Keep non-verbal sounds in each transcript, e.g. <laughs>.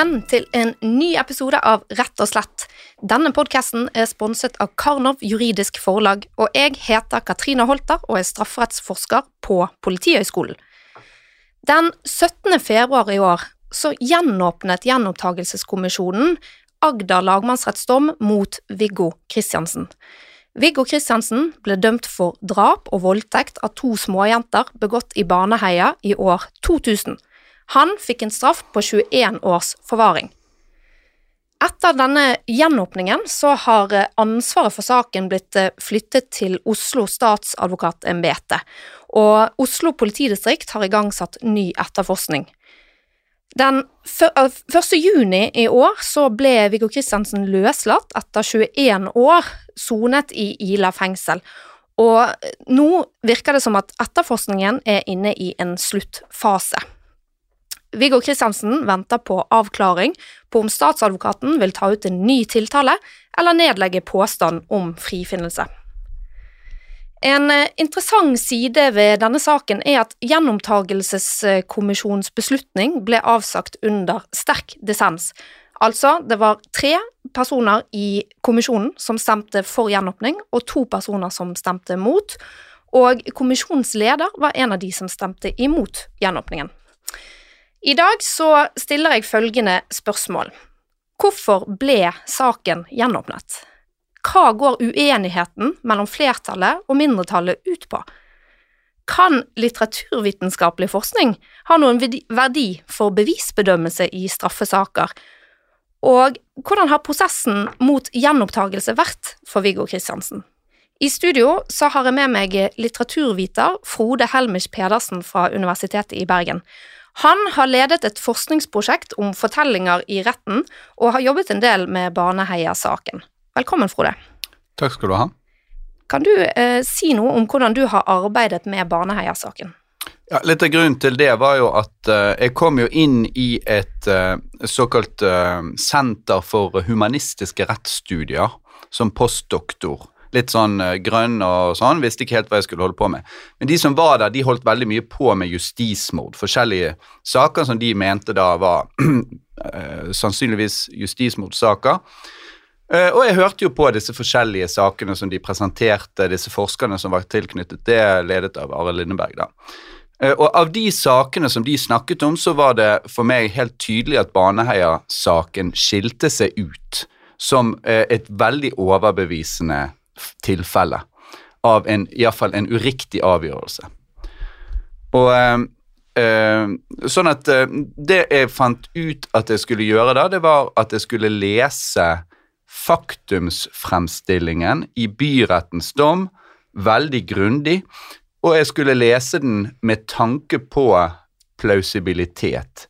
Velkommen til en ny episode av Rett og slett. Denne podkasten er sponset av Karnov juridisk forlag, og jeg heter Katrine Holter og er strafferettsforsker på Politihøgskolen. Den 17. februar i år så gjenåpnet Gjenopptakelseskommisjonen Agder lagmannsrettsdom mot Viggo Kristiansen. Viggo Kristiansen ble dømt for drap og voldtekt av to småjenter begått i Baneheia i år 2000. Han fikk en straff på 21 års forvaring. Etter denne gjenåpningen så har ansvaret for saken blitt eh, flyttet til Oslo statsadvokatembete, og Oslo politidistrikt har igangsatt ny etterforskning. Den 1. juni i år så ble Viggo Kristiansen løslatt etter 21 år sonet i Ila fengsel, og nå virker det som at etterforskningen er inne i en sluttfase. Viggo Kristiansen venter på avklaring på om statsadvokaten vil ta ut en ny tiltale eller nedlegge påstand om frifinnelse. En eh, interessant side ved denne saken er at Gjenopptakelseskommisjonens beslutning ble avsagt under sterk dissens. Altså, det var tre personer i kommisjonen som stemte for gjenåpning, og to personer som stemte mot, og kommisjonens leder var en av de som stemte imot gjenåpningen. I dag så stiller jeg følgende spørsmål. Hvorfor ble saken gjenåpnet? Hva går uenigheten mellom flertallet og mindretallet ut på? Kan litteraturvitenskapelig forskning ha noen verdi for bevisbedømmelse i straffesaker? Og hvordan har prosessen mot gjenopptakelse vært for Viggo Kristiansen? I studio så har jeg med meg litteraturviter Frode Helmich Pedersen fra Universitetet i Bergen. Han har ledet et forskningsprosjekt om fortellinger i retten, og har jobbet en del med Baneheia-saken. Velkommen, Frode. Takk skal du ha. Kan du eh, si noe om hvordan du har arbeidet med Baneheia-saken? Ja, litt av grunnen til det var jo at uh, jeg kom jo inn i et uh, såkalt uh, senter for humanistiske rettsstudier som postdoktor litt sånn uh, grønn og sånn. Visste ikke helt hva jeg skulle holde på med. Men de som var der, de holdt veldig mye på med justismord. Forskjellige saker som de mente da var uh, <clears throat> sannsynligvis justismordsaker. Uh, og jeg hørte jo på disse forskjellige sakene som de presenterte, disse forskerne som var tilknyttet det, ledet av Arild Lindeberg. da. Og av de sakene som de snakket om, så var det for meg helt tydelig at Baneheia-saken skilte seg ut som et veldig overbevisende tilfelle av en, iallfall en uriktig avgjørelse. Og eh, eh, Sånn at eh, det jeg fant ut at jeg skulle gjøre da, det var at jeg skulle lese faktumsfremstillingen i byrettens dom veldig grundig, og jeg skulle lese den med tanke på plausibilitet.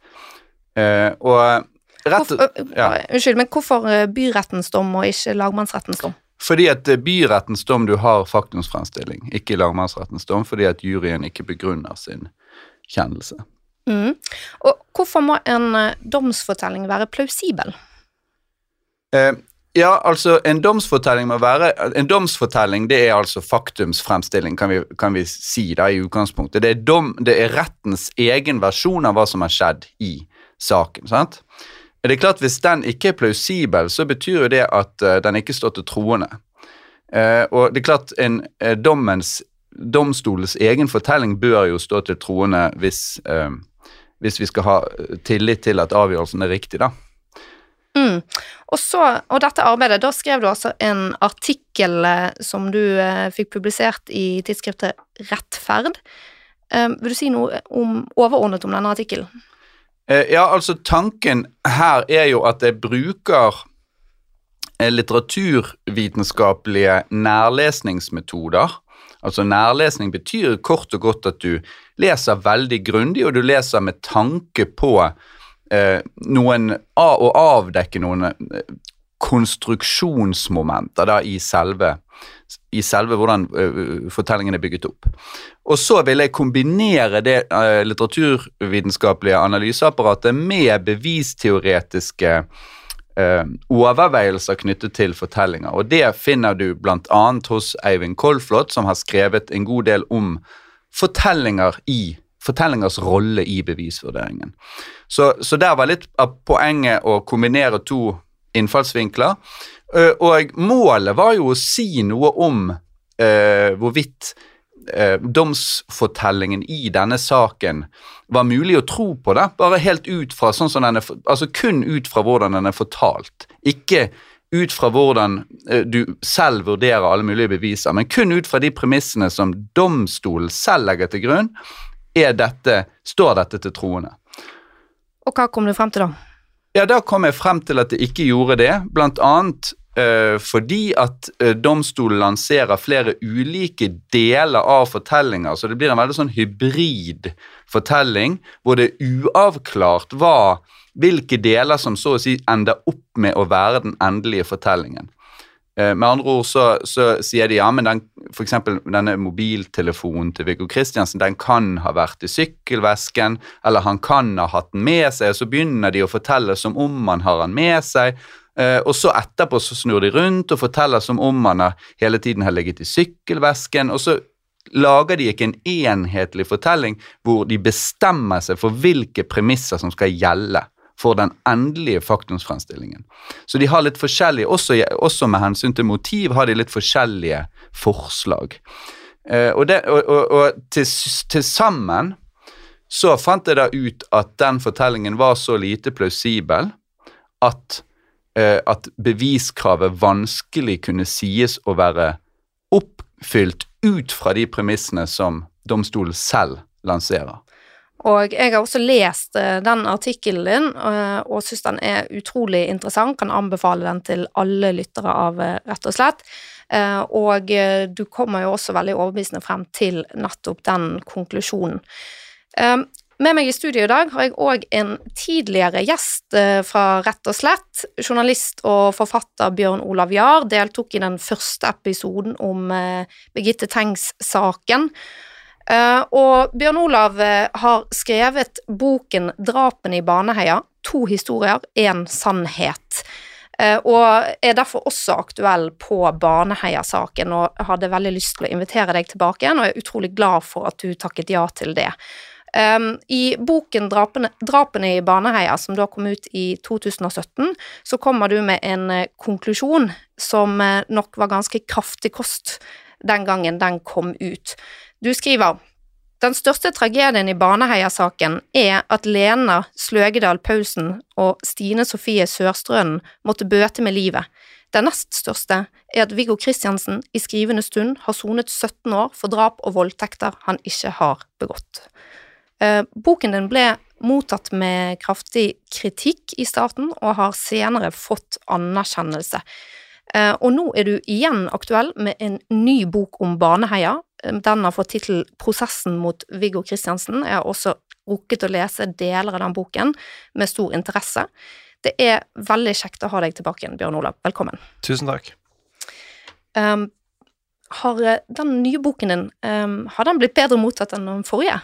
Uh, og rett, ja. Unnskyld, men hvorfor byrettens dom og ikke lagmannsrettens dom? Fordi at er byrettens dom du har faktumsfremstilling, ikke lagmannsrettens dom, fordi at juryen ikke begrunner sin kjennelse. Mm. Og hvorfor må en eh, domsfortelling være plausibel? Eh, ja, altså en domsfortelling må være En domsfortelling det er altså faktumsfremstilling, kan vi, kan vi si da i utgangspunktet. Det er, dom, det er rettens egen versjon av hva som har skjedd i saken. sant? Det er klart Hvis den ikke er plausibel, så betyr jo det at uh, den ikke står til troende. Uh, og det er klart en uh, dommens, Domstolens egen fortelling bør jo stå til troende hvis, hvis vi skal ha tillit til at avgjørelsen er riktig, da. Mm. Og, så, og dette arbeidet, da skrev du altså en artikkel som du fikk publisert i tidsskriftet Rettferd. vil du si noe om, overordnet om denne artikkelen? Eh, ja, altså Tanken her er jo at jeg bruker eh, litteraturvitenskapelige nærlesningsmetoder. Altså Nærlesning betyr kort og godt at du leser veldig grundig, og du leser med tanke på eh, noen Å avdekke noen eh, konstruksjonsmomenter da i selve i selve hvordan uh, fortellingen er bygget opp. Og så vil jeg kombinere det uh, litteraturvitenskapelige analyseapparatet med bevisteoretiske uh, overveielser knyttet til fortellinger. Og det finner du bl.a. hos Eivind Kolflot, som har skrevet en god del om fortellinger i fortellingers rolle i bevisvurderingen. Så, så der var litt av poenget å kombinere to innfallsvinkler. Eh, og målet var jo å si noe om uh, hvorvidt uh, domsfortellingen i denne saken var mulig å tro på det, bare helt ut fra sånn som den er, altså kun ut fra hvordan den er fortalt. Ikke ut fra hvordan du selv vurderer alle mulige beviser, men kun ut fra de premissene som domstolen selv legger til grunn, dette, står dette til troende. Og hva kom du frem til da? Ja, Da kom jeg frem til at det ikke gjorde det, blant annet fordi at uh, domstolen lanserer flere ulike deler av fortellinger, så det blir en veldig sånn hybrid fortelling, hvor det er uavklart hva, hvilke deler som så å si ender opp med å være den endelige fortellingen. Uh, med andre ord så, så, sier de ja, men den, for denne mobiltelefonen til Viggo Kristiansen den kan ha vært i sykkelvesken, eller han kan ha hatt den med seg, så begynner de å fortelle som om han har den med seg. Uh, og så etterpå så snur de rundt og forteller som om han hele tiden har ligget i sykkelvesken. Og så lager de ikke en enhetlig fortelling hvor de bestemmer seg for hvilke premisser som skal gjelde for den endelige faktumsfremstillingen. Så de har litt forskjellige, også, også, med hensyn til motiv, har de litt forskjellige forslag. Uh, og, det, og, og, og til, til sammen så fant jeg da ut at den fortellingen var så lite plausibel at Eh, at beviskravet vanskelig kunne sies å være oppfylt ut fra de premissene som domstolen selv lanserer. Og jeg har også lest eh, den artikkelen din, eh, og syns den er utrolig interessant. Kan anbefale den til alle lyttere av Rett og slett. Og du kommer jo også veldig overbevisende frem til nettopp den konklusjonen. Med meg i studio i dag har jeg òg en tidligere gjest eh, fra Rett og slett. Journalist og forfatter Bjørn Olav Jahr deltok i den første episoden om eh, Birgitte Tengs-saken. Eh, og Bjørn Olav har skrevet boken 'Drapene i Baneheia'. To historier, én sannhet. Og er derfor også aktuell på Baneheia-saken, og hadde veldig lyst til å invitere deg tilbake igjen, og er utrolig glad for at du takket ja til det. Um, I boken drapene, 'Drapene i Baneheia', som da kom ut i 2017, så kommer du med en uh, konklusjon som uh, nok var ganske kraftig kost den gangen den kom ut. Du skriver den største tragedien i Baneheia-saken er at Lena Sløgedal Pausen og Stine Sofie Sørstrønen måtte bøte med livet. Den nest største er at Viggo Kristiansen i skrivende stund har sonet 17 år for drap og voldtekter han ikke har begått. Eh, boken din ble mottatt med kraftig kritikk i starten, og har senere fått anerkjennelse. Eh, og nå er du igjen aktuell med en ny bok om Baneheia. Eh, den har fått tittel Prosessen mot Viggo Kristiansen. Jeg har også rukket å lese deler av den boken med stor interesse. Det er veldig kjekt å ha deg tilbake igjen, Bjørn Olav. Velkommen. Tusen takk. Um, har den nye boken din um, har den blitt bedre mottatt enn den forrige?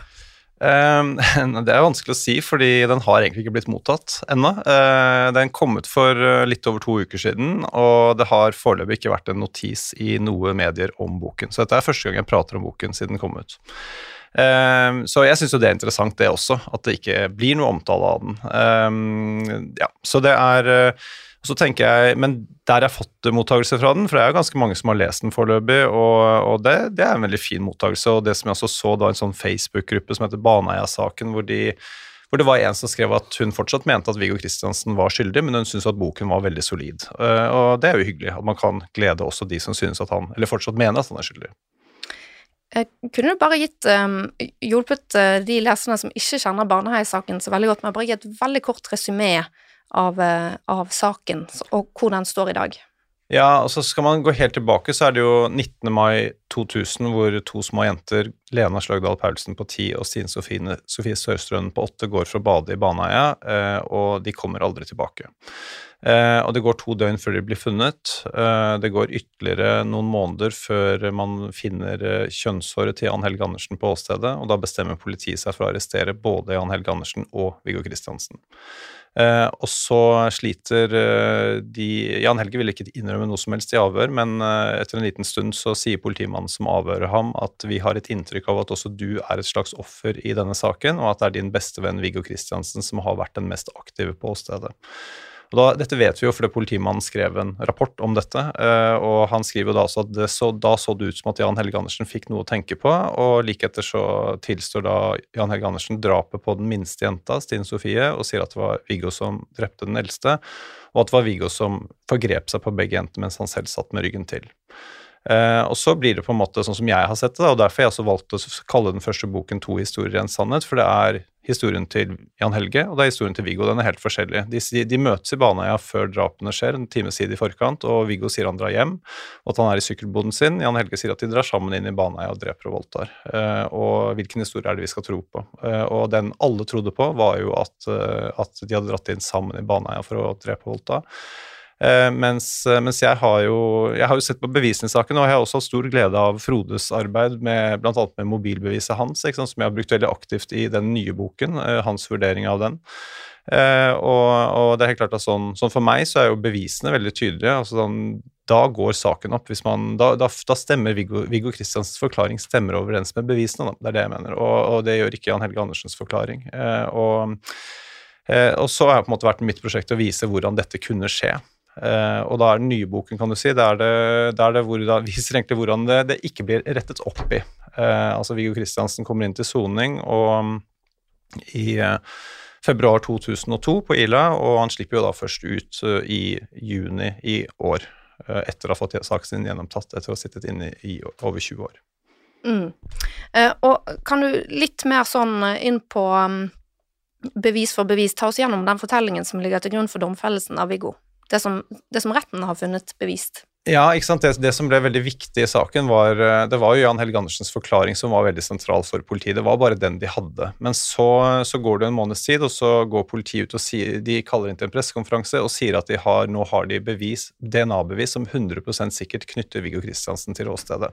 Uh, <laughs> det er vanskelig å si, fordi den har egentlig ikke blitt mottatt ennå. Uh, den kom ut for eh, litt over to uker siden, og det har foreløpig ikke vært en notis i noe medier om boken. Så dette er første gang jeg prater om boken siden den kom ut. Uh, så jeg syns jo det er interessant, det også, at det ikke blir noe omtale av den. Ehm, ja, så det er så tenker jeg, Men der jeg har fått mottakelse fra den, for det er jo ganske mange som har lest den foreløpig, og, og det, det, er en veldig fin mottakelse. Og det som jeg også så da en sånn Facebook-gruppe som heter Baneheia-saken, hvor, de, hvor det var en som skrev at hun fortsatt mente at Viggo Kristiansen var skyldig, men hun syntes at boken var veldig solid. Uh, og det er jo hyggelig at man kan glede også de som synes at han, eller fortsatt mener at han er skyldig. Eh, kunne du bare gitt, um, hjulpet de leserne som ikke kjenner Baneheia-saken så veldig godt, med å bare gi et veldig kort resymé av, eh, av, saken, og hvor den står i dag. Ja, altså skal man gå helt tilbake, så er det jo 19. mai 2000 hvor to små jenter, Lena Sløgdal Paulsen på ti og Stine Sofie, Sofie Sørstrønen på åtte, går for å bade i Baneheia, eh, og de kommer aldri tilbake. Eh, og det går to døgn før de blir funnet. det går ytterligere noen måneder før man finner kjønnshåret til Jan Helge Andersen på åstedet, og da bestemmer politiet seg for å arrestere både Jan Helge Andersen og Viggo Kristiansen. Uh, og så sliter eh, de Jan Helge ville ikke innrømme noe som helst i avhør, men eh, etter en liten stund så sier politimannen som avhører ham, at vi har et inntrykk av at også du er et slags offer i denne saken, og at det er din bestevenn Viggo Kristiansen som har vært den mest aktive på åstedet. Og da, dette vet vi jo fordi politimannen skrev en rapport om dette. Uh, og Han skriver jo da også at så, da så det ut som at Jan Helge Andersen fikk noe å tenke på. Og like etter så tilstår da Jan Helge Andersen drapet på den minste jenta, Stine Sofie, og sier at det var Viggo som drepte den eldste, og at det var Viggo som forgrep seg på begge jentene mens han selv satt med ryggen til. Uh, og så blir det på en måte sånn som jeg har sett det, og derfor har jeg også valgt å kalle den første boken 'To historier en sannhet', for det er historien til Jan Helge, og det er historien til Viggo. Den er helt forskjellig. De, de møtes i Baneheia før drapene skjer, en times tid i forkant, og Viggo sier han drar hjem, og at han er i sykkelboden sin. Jan Helge sier at de drar sammen inn i Baneheia og dreper og voldtar. Uh, og hvilken historie er det vi skal tro på? Uh, og den alle trodde på, var jo at, uh, at de hadde dratt inn sammen i Baneheia for å drepe og voldta. Uh, mens, uh, mens, jeg har jo jeg har jo sett på bevisene i saken, og jeg har også hatt stor glede av Frodes arbeid med bl.a. med mobilbeviset hans, sant, som jeg har brukt veldig aktivt i den nye boken, uh, hans vurdering av den. Og, og, det er helt klart at sånn, sånn, for meg så er jo bevisene veldig tydelige. altså sånn, Da går saken opp. man, Da, da, da stemmer Viggo, Viggo Kristiansens forklaring stemmer overens med bevisene. Da. Det er det jeg mener, og, og, det gjør ikke Jan Helge Andersens forklaring. og og så har på en måte vært mitt prosjekt å vise hvordan dette kunne skje. Uh, og da er den nye boken, kan du si, det er det, det, er det hvor da, <laughs> viser egentlig hvordan det, det, ikke blir rettet opp i. Uh, altså Viggo Kristiansen kommer inn til soning um, i uh, februar 2002 på Ila, og han slipper jo da først ut i juni i år. etter å ha fått saken sin gjennomtatt, etter å ha sittet inne i over 20 år. Mm. og kan du litt mer sånn inn på um, bevis for bevis, ta oss gjennom den fortellingen som ligger til grunn for domfellelsen av Viggo? Det som, det som retten har funnet bevist. Ja, ikke sant? Det, det, som ble veldig viktig i saken, var eh, det var jo Jan Helge Andersens forklaring som var veldig sentral for politiet. Det var bare den de hadde. Men så, så går det en måneds tid, og så går politiet ut og sier, de kaller inn til en pressekonferanse og sier at de har, nå har de bevis, DNA-bevis som 100% sikkert knytter Viggo Kristiansen til åstedet.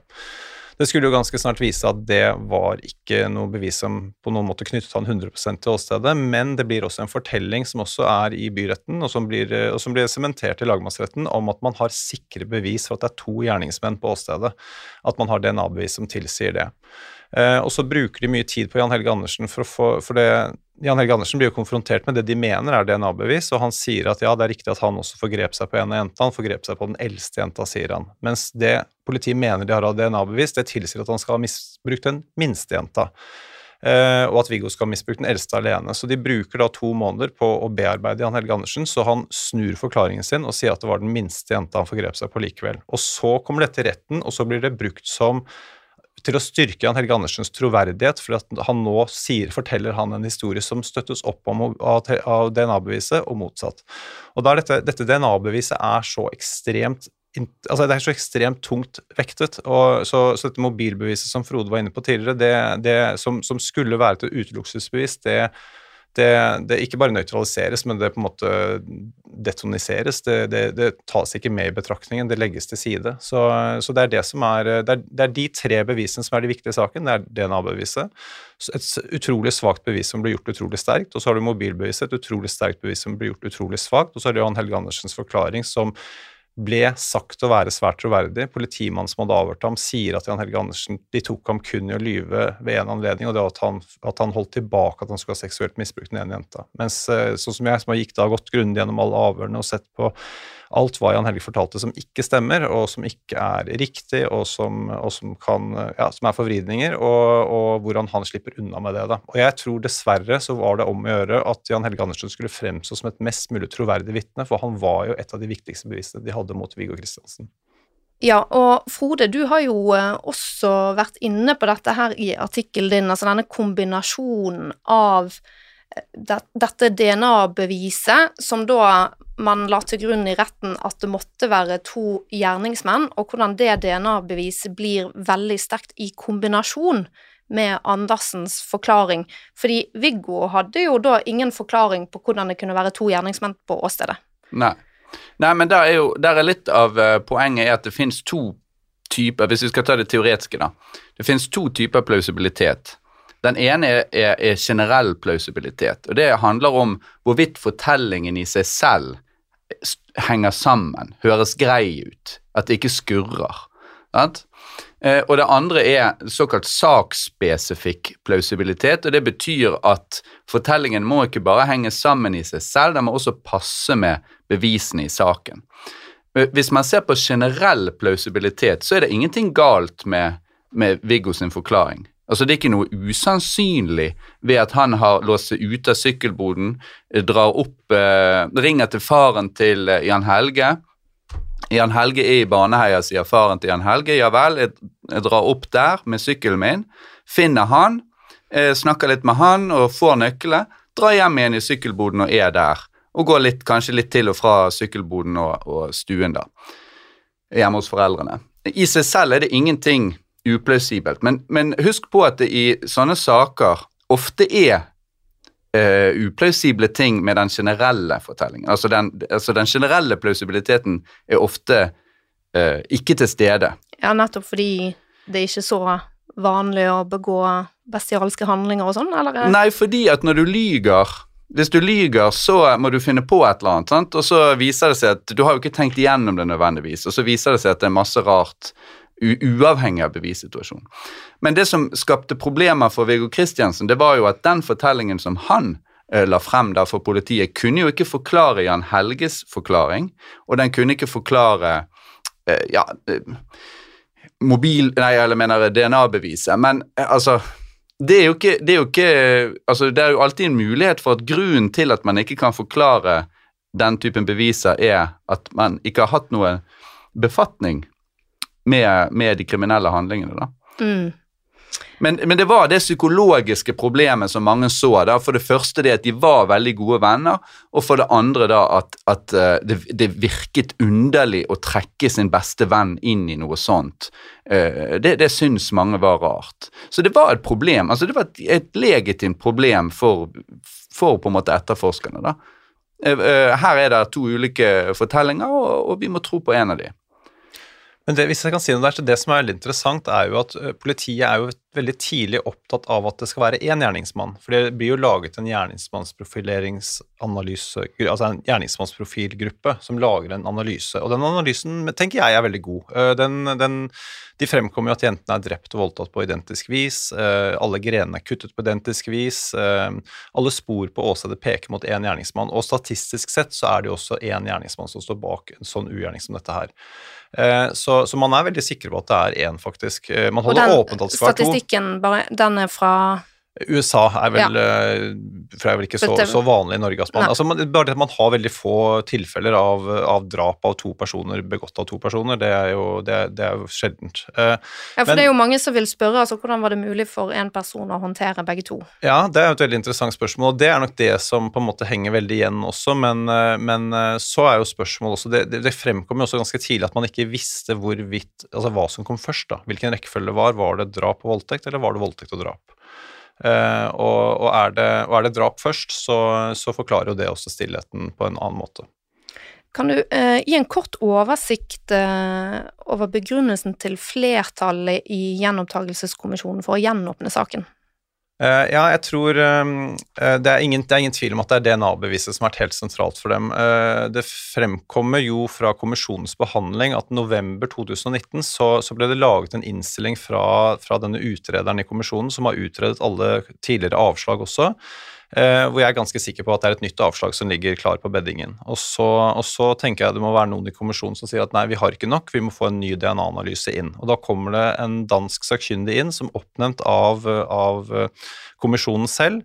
Det skulle jo ganske snart vise at det var ikke noe bevis som på noen måte knyttet han 100 til åstedet, men det blir også en fortelling som også er i byretten, og som blir, og som blir sementert i lagmannsretten, om at man har sikre bevis for at det er to gjerningsmenn på åstedet. At man har DNA-bevis som tilsier det. Eh, og så bruker de mye tid på Jan Helge Andersen for å få For det, Jan Helge Andersen blir jo konfrontert med det de mener er DNA-bevis, og han sier at ja, det er riktig at han også forgrep seg på en av jentene, han forgrep seg på den eldste jenta, sier han. Mens det politiet mener de har av DNA-bevis, det tilsier at han skal ha misbrukt den minste jenta. Uh, og at Viggo skal ha misbrukt den eldste alene. Så de bruker da to måneder på å bearbeide Jan Helge Andersen, så han snur forklaringen sin og sier at det var den minste jenta han forgrep seg på likevel. Og så kommer dette i retten, og så blir det brukt som til å styrke Jan Helge Andersens troverdighet, for at han nå sier, forteller han en historie som støttes opp om av, DNA-beviset, og motsatt. Og da er dette, dette DNA-beviset er så ekstremt altså Det er så ekstremt tungt vektet. og så, så dette mobilbeviset som Frode var inne på tidligere, det, det som, som, skulle være til utelukkelsesbevis, det det, det, ikke bare nøytraliseres, men det på en måte detoniseres. Det, det, det, tas ikke med i betraktningen, det legges til side. Så, så det, er det, er, er, det er de tre bevisene som er de viktige i saken. Det er DNA-beviset, et utrolig svakt bevis som blir gjort utrolig sterkt, og så har du mobilbeviset, et utrolig sterkt bevis som blir gjort utrolig svakt, og så har du Johan Helge Andersens forklaring som ble sagt å være svært troverdig. Politimannen som hadde avhørt ham, sier at Jan Helge Andersen de tok ham kun i å lyve ved en anledning, og det var at han, at han holdt tilbake at han skulle ha seksuelt misbrukt den ene jenta. Mens eh, sånn som jeg, som gikk da gått grundig gjennom alle avhørene og sett på alt hva Jan Helge fortalte som ikke stemmer, og som ikke er riktig, og som, og som, kan, ja, som er forvridninger, og, og, hvordan han slipper unna med det. Da. Og jeg tror dessverre så var det om å gjøre at Jan Helge Andersen skulle fremstå som et mest mulig troverdig vitne, for han var jo et av de viktigste bevisene de hadde mot Viggo Kristiansen. Ja, og Frode, du har jo eh, også vært inne på dette her i artikkelen din, altså denne kombinasjonen av dette DNA-beviset, som da man la til grunn i retten at det måtte være to gjerningsmenn, og hvordan det DNA-beviset blir veldig sterkt i kombinasjon med Andersens forklaring. Fordi Viggo hadde jo da ingen forklaring på hvordan det kunne være to gjerningsmenn på åstedet. Nei. Nei, men der er jo der er litt av uh, poenget er at det finnes to typer Hvis vi skal ta det teoretiske, da. Det finnes to typer plausibilitet. Den ene er, er, er generell plausibilitet, og det handler om hvorvidt fortellingen i seg selv henger sammen, høres grei ut, at det ikke skurrer. Sant? Eh, og det andre er såkalt saksspesifikk plausibilitet, og det betyr at fortellingen må ikke bare henge sammen i seg selv, den må også passe med bevisene i saken. Eh, Hvis man ser på generell plausibilitet, så er det ingenting galt med, med Viggo sin forklaring. Altså Det er ikke noe usannsynlig ved at han har låst seg ute av sykkelboden, eh, drar opp, eh, ringer til faren til eh, Jan Helge. Jan Helge er i Baneheia, sier faren til Jan Helge. Ja vel, jeg, jeg drar opp der med sykkelen min, finner han, eh, snakker litt med han og får nøklene, drar hjem igjen i sykkelboden og er der. Og går litt, kanskje litt til og fra sykkelboden og, og stuen, da. Hjemme hos foreldrene. I seg selv er det ingenting uplausibelt, men, men husk på at det i sånne saker ofte er uh, uplausible ting med den generelle fortellingen. Altså den, altså den generelle plausibiliteten er ofte uh, ikke til stede. Ja, nettopp fordi det er ikke så vanlig å begå bestialske handlinger og sånn, eller? Nei, fordi at når du lyger hvis du lyger, så må du finne på et eller annet, sant? og så viser det seg at du har jo ikke tenkt igjennom det nødvendigvis, og så viser det seg at det er masse rart uavhengig av bevissituasjonen. Men det som skapte problemer for Viggo Kristiansen, det var jo at den fortellingen som han eh, la frem der for politiet, kunne jo ikke forklare Jan Helges forklaring, og den kunne ikke forklare eh, ja, eh, mobil... Nei, eller mener DNA-beviset, men altså det er, jo ikke, det, er jo ikke, altså det er jo alltid en mulighet for at grunnen til at man ikke kan forklare den typen beviser, er at man ikke har hatt noe befatning med, med de kriminelle handlingene. da. Mm. Men, men det var det psykologiske problemet som mange så. da, For det første det at de var veldig gode venner, og for det andre da at, at eh, det, det virket underlig å trekke sin beste venn inn i noe sånt. Eh, det, det syns mange var rart. Så det var et problem. altså Det var et, et legitimt problem for, for på en måte etterforskerne. da. Eh, Her er det to ulike fortellinger, og, og vi må tro på en av dem. Men det, hvis jeg kan si noe der, så det som er veldig interessant, er jo at politiet er jo veldig tidlig opptatt av at det skal være én gjerningsmann. For det blir jo laget en gjerningsmannsprofileringsanalyse, altså en gjerningsmannsprofilgruppe som lager en analyse. Og den analysen tenker jeg er veldig god. Den, den, de fremkommer jo at jentene er drept og voldtatt på identisk vis. Alle grenene er kuttet på identisk vis. Alle spor på åstedet peker mot én gjerningsmann. Og statistisk sett så er det jo også én gjerningsmann som står bak en sånn ugjerning som dette her. Eh, Så, så man er veldig sikker på at det er én, faktisk. Eh, Man holder åpent at det skal være to. Statistikken, bare, den er fra USA er vel, ja. for er vel ikke så, så vanlig i Norge. Altså man, altså man, bare det at man har veldig få tilfeller av, av drap av to personer begått av to personer, det er jo, det, er- det er jo sjeldent. Uh, Ja, for Men- det er jo mange som vil spørre altså, hvordan var det mulig for en person å håndtere begge to. Ja, det er et veldig interessant spørsmål, og det er nok det som på en måte henger veldig igjen også, men, eh, men eh, så er jo spørsmålet også Det, det, det fremkom jo også ganske tidlig at man ikke visste hvorvidt Altså hva som kom først, da. Hvilken rekkefølge det var. Var det drap og voldtekt, eller var det voldtekt og drap? Eh, og, og, er det, og er det drap først, så, så forklarer jo det også stillheten på en annen måte. Kan du eh, gi en kort oversikt eh, over begrunnelsen til flertallet i gjenopptakelseskommisjonen for å gjenåpne saken? Eh, ja, jeg tror eh, det, er ingen, det er ingen tvil om at det er DNA-beviset som har vært helt sentralt for dem. Uh, det fremkommer jo fra kommisjonens behandling at november 2019 så, så ble det laget en innstilling fra, fra denne utrederen i kommisjonen som har utredet alle tidligere avslag også. Eh, hvor jeg er ganske sikker på at det er et nytt avslag som ligger klar på beddingen. Og så, og så tenker jeg det må være noen i kommisjonen som sier at nei, vi har ikke nok, vi må få en ny DNA-analyse inn. Og da kommer det en dansk sakkyndig inn som oppnevnt av, av eh, kommisjonen selv,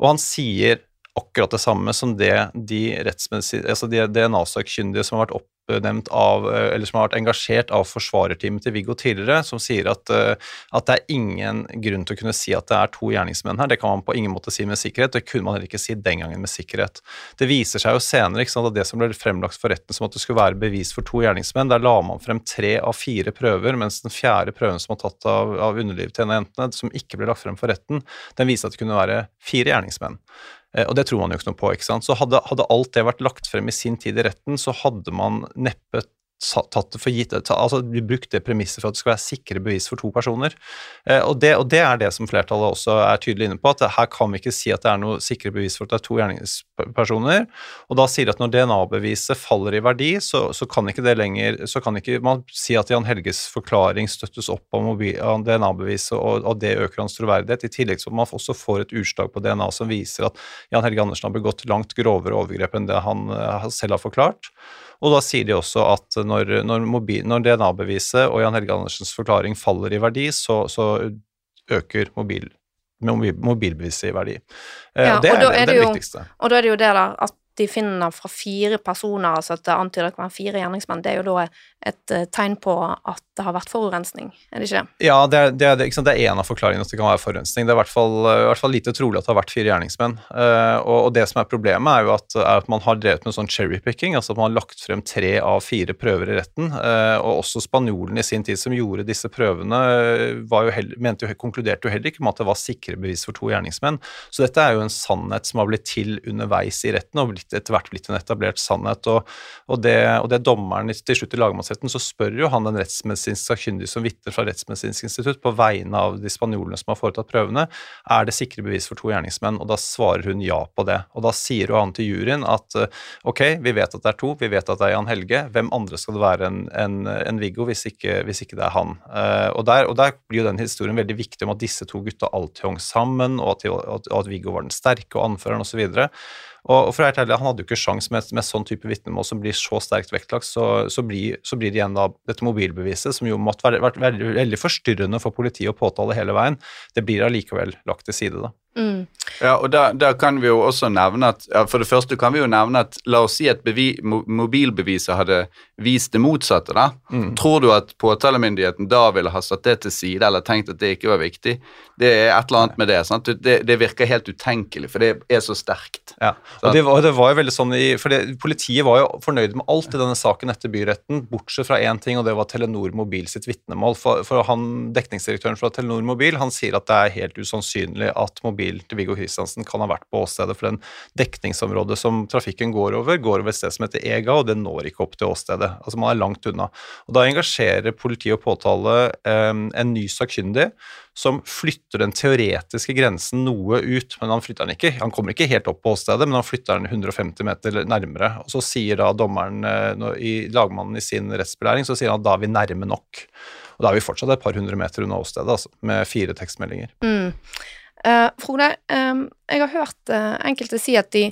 og han sier akkurat det samme som det de, altså de DNA-sakkyndige som har vært oppnevnt av, eh, eller som har vært engasjert av forsvarerteamet til Viggo tidligere, som sier at, eh, at det er ingen grunn til å kunne si at det er to gjerningsmenn her. Det kan man på ingen måte si med sikkerhet, det kunne man heller ikke si den gangen med sikkerhet. Det viser seg jo senere sant, at det som ble fremlagt for retten som at det skulle være bevis for to gjerningsmenn, der la man frem tre av fire prøver, mens den fjerde prøven som var tatt av, av underlivet til en av jentene, som ikke ble lagt frem for retten, den viste at det kunne være fire gjerningsmenn. Eh, Og det tror man jo ikke noe på. ikke sant? Så hadde, hadde alt det vært lagt frem i sin tid i retten, så hadde man neppe tatt det for gitt, altså brukt det premisset for at det skal være sikre bevis for to personer. Eh, og det, og det, er det som flertallet også er tydelig inne på, at her kan vi ikke si at det er noe sikre bevis for at det er to gjerningspersoner. Og da sier de at når DNA-beviset faller i verdi, så, så, kan ikke det lenger, så kan ikke man si at Jan Helges forklaring støttes opp av, DNA-beviset, og, og, det øker hans troverdighet. I tillegg så man også får et utslag på DNA som viser at Jan Helge Andersen har begått langt grovere overgrep enn det han uh, selv har forklart. Og da sier de også at når, når, når DNA-beviset og Jan Helge Andersens forklaring faller i verdi, så, så øker mobil, mobilbeviset i verdi. Eh, ja, det er det, det, jo, viktigste. Og da er det jo det der at de finner fra fire personer, altså at det antyder at det kan være fire gjerningsmenn, det er jo da et uh, tegn på at det har vært forurensning, er det ikke det? Ja, det er, det er, det er en av forklaringene at det kan være forurensning. Det er i hvert fall, i hvert fall lite trolig at det har vært fire gjerningsmenn. Uh, og, og, det som er problemet, er jo at, er at man har drevet med sånn cherrypicking, altså at man har lagt frem tre av fire prøver i retten. Uh, og også spanjolen i sin tid som gjorde disse prøvene, jo heller, mente jo, konkluderte jo heller ikke med at det var sikre bevis for to gjerningsmenn. Så dette er jo en sannhet som har blitt til underveis i retten og blitt, etter hvert blitt en etablert sannhet. Og, og, det, og det dommeren til slutt i lagmannsretten, så spør jo han den rettsmedisinsk sakkyndige som vitner fra Rettsmedisinsk institutt på vegne av de spanjolene som har foretatt prøvene, er det sikre bevis for to gjerningsmenn, og da svarer hun ja på det. Og da sier jo han til juryen at ok, vi vet at det er to, vi vet at det er Jan Helge, hvem andre skal det være enn en, en Viggo hvis ikke, hvis ikke, det er han? Uh, og, der, og, der, blir jo den historien veldig viktig om at disse to gutta alltid hang sammen, og at, og at Viggo var den sterke og anføreren osv. Og, og for å være ærlig, Han hadde jo ikke sjans med, med sånn type vitnemål som blir så sterkt vektlagt. Så, så, blir, så, blir, det igjen da dette mobilbeviset, som jo måtte vært veldig, veldig forstyrrende for politiet å påtale hele veien. Det blir allikevel lagt til side, da. Mm. Ja, og da, der, kan vi jo også nevne at ja, For det første kan vi jo nevne at la oss si at bevi, mobilbeviset hadde vist det motsatte. da. Mm. Tror du at påtalemyndigheten da ville ha satt det til side eller tenkt at det ikke var viktig? Det er et eller annet med det. sant? Det, det virker helt utenkelig, for det er så sterkt. Ja, og det var, det var, jo veldig sånn i, for det, Politiet var jo fornøyd med alt i denne saken etter byretten, bortsett fra én ting, og det var Telenor Mobil sitt vitnemål. For, for han, Dekningsdirektøren fra Telenor Mobil han sier at det er helt usannsynlig at mobilen til Viggo Kristiansen kan ha vært på åstedet, for den dekningsområdet som trafikken går over, går over et sted som heter Ega, og det når ikke opp til åstedet. Altså Man er langt unna. Og Da engasjerer politi og påtale eh, en ny sakkyndig som flytter den teoretiske grensen noe ut, men han flytter den ikke. Han kommer ikke helt opp på åstedet, men han flytter den 150 meter nærmere. Og Så sier da dommeren, eh, i lagmannen i sin rettsbelæring, så sier han at da er vi nærme nok. Og da er vi fortsatt et par hundre meter unna åstedet, altså, med fire tekstmeldinger. Mm. Uh, Frode, um, jeg har hørt uh, enkelte si at de,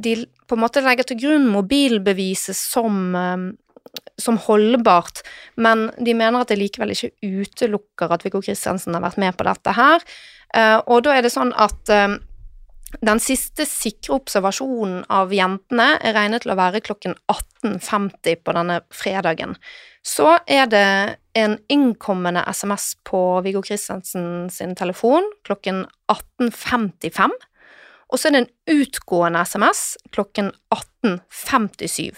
de, på en måte legger til grunn mobilbeviset som, um, som holdbart, men de mener at det likevel ikke utelukker at Viggo Kristiansen har vært med på dette her. Uh, og da er det sånn at um, den siste sikre observasjonen av jentene er regnet til å være klokken 18.50 på denne fredagen. Så er det en innkommende SMS på Viggo Kristiansen sin telefon klokken 18.55, og så er det en utgående SMS klokken 18.57.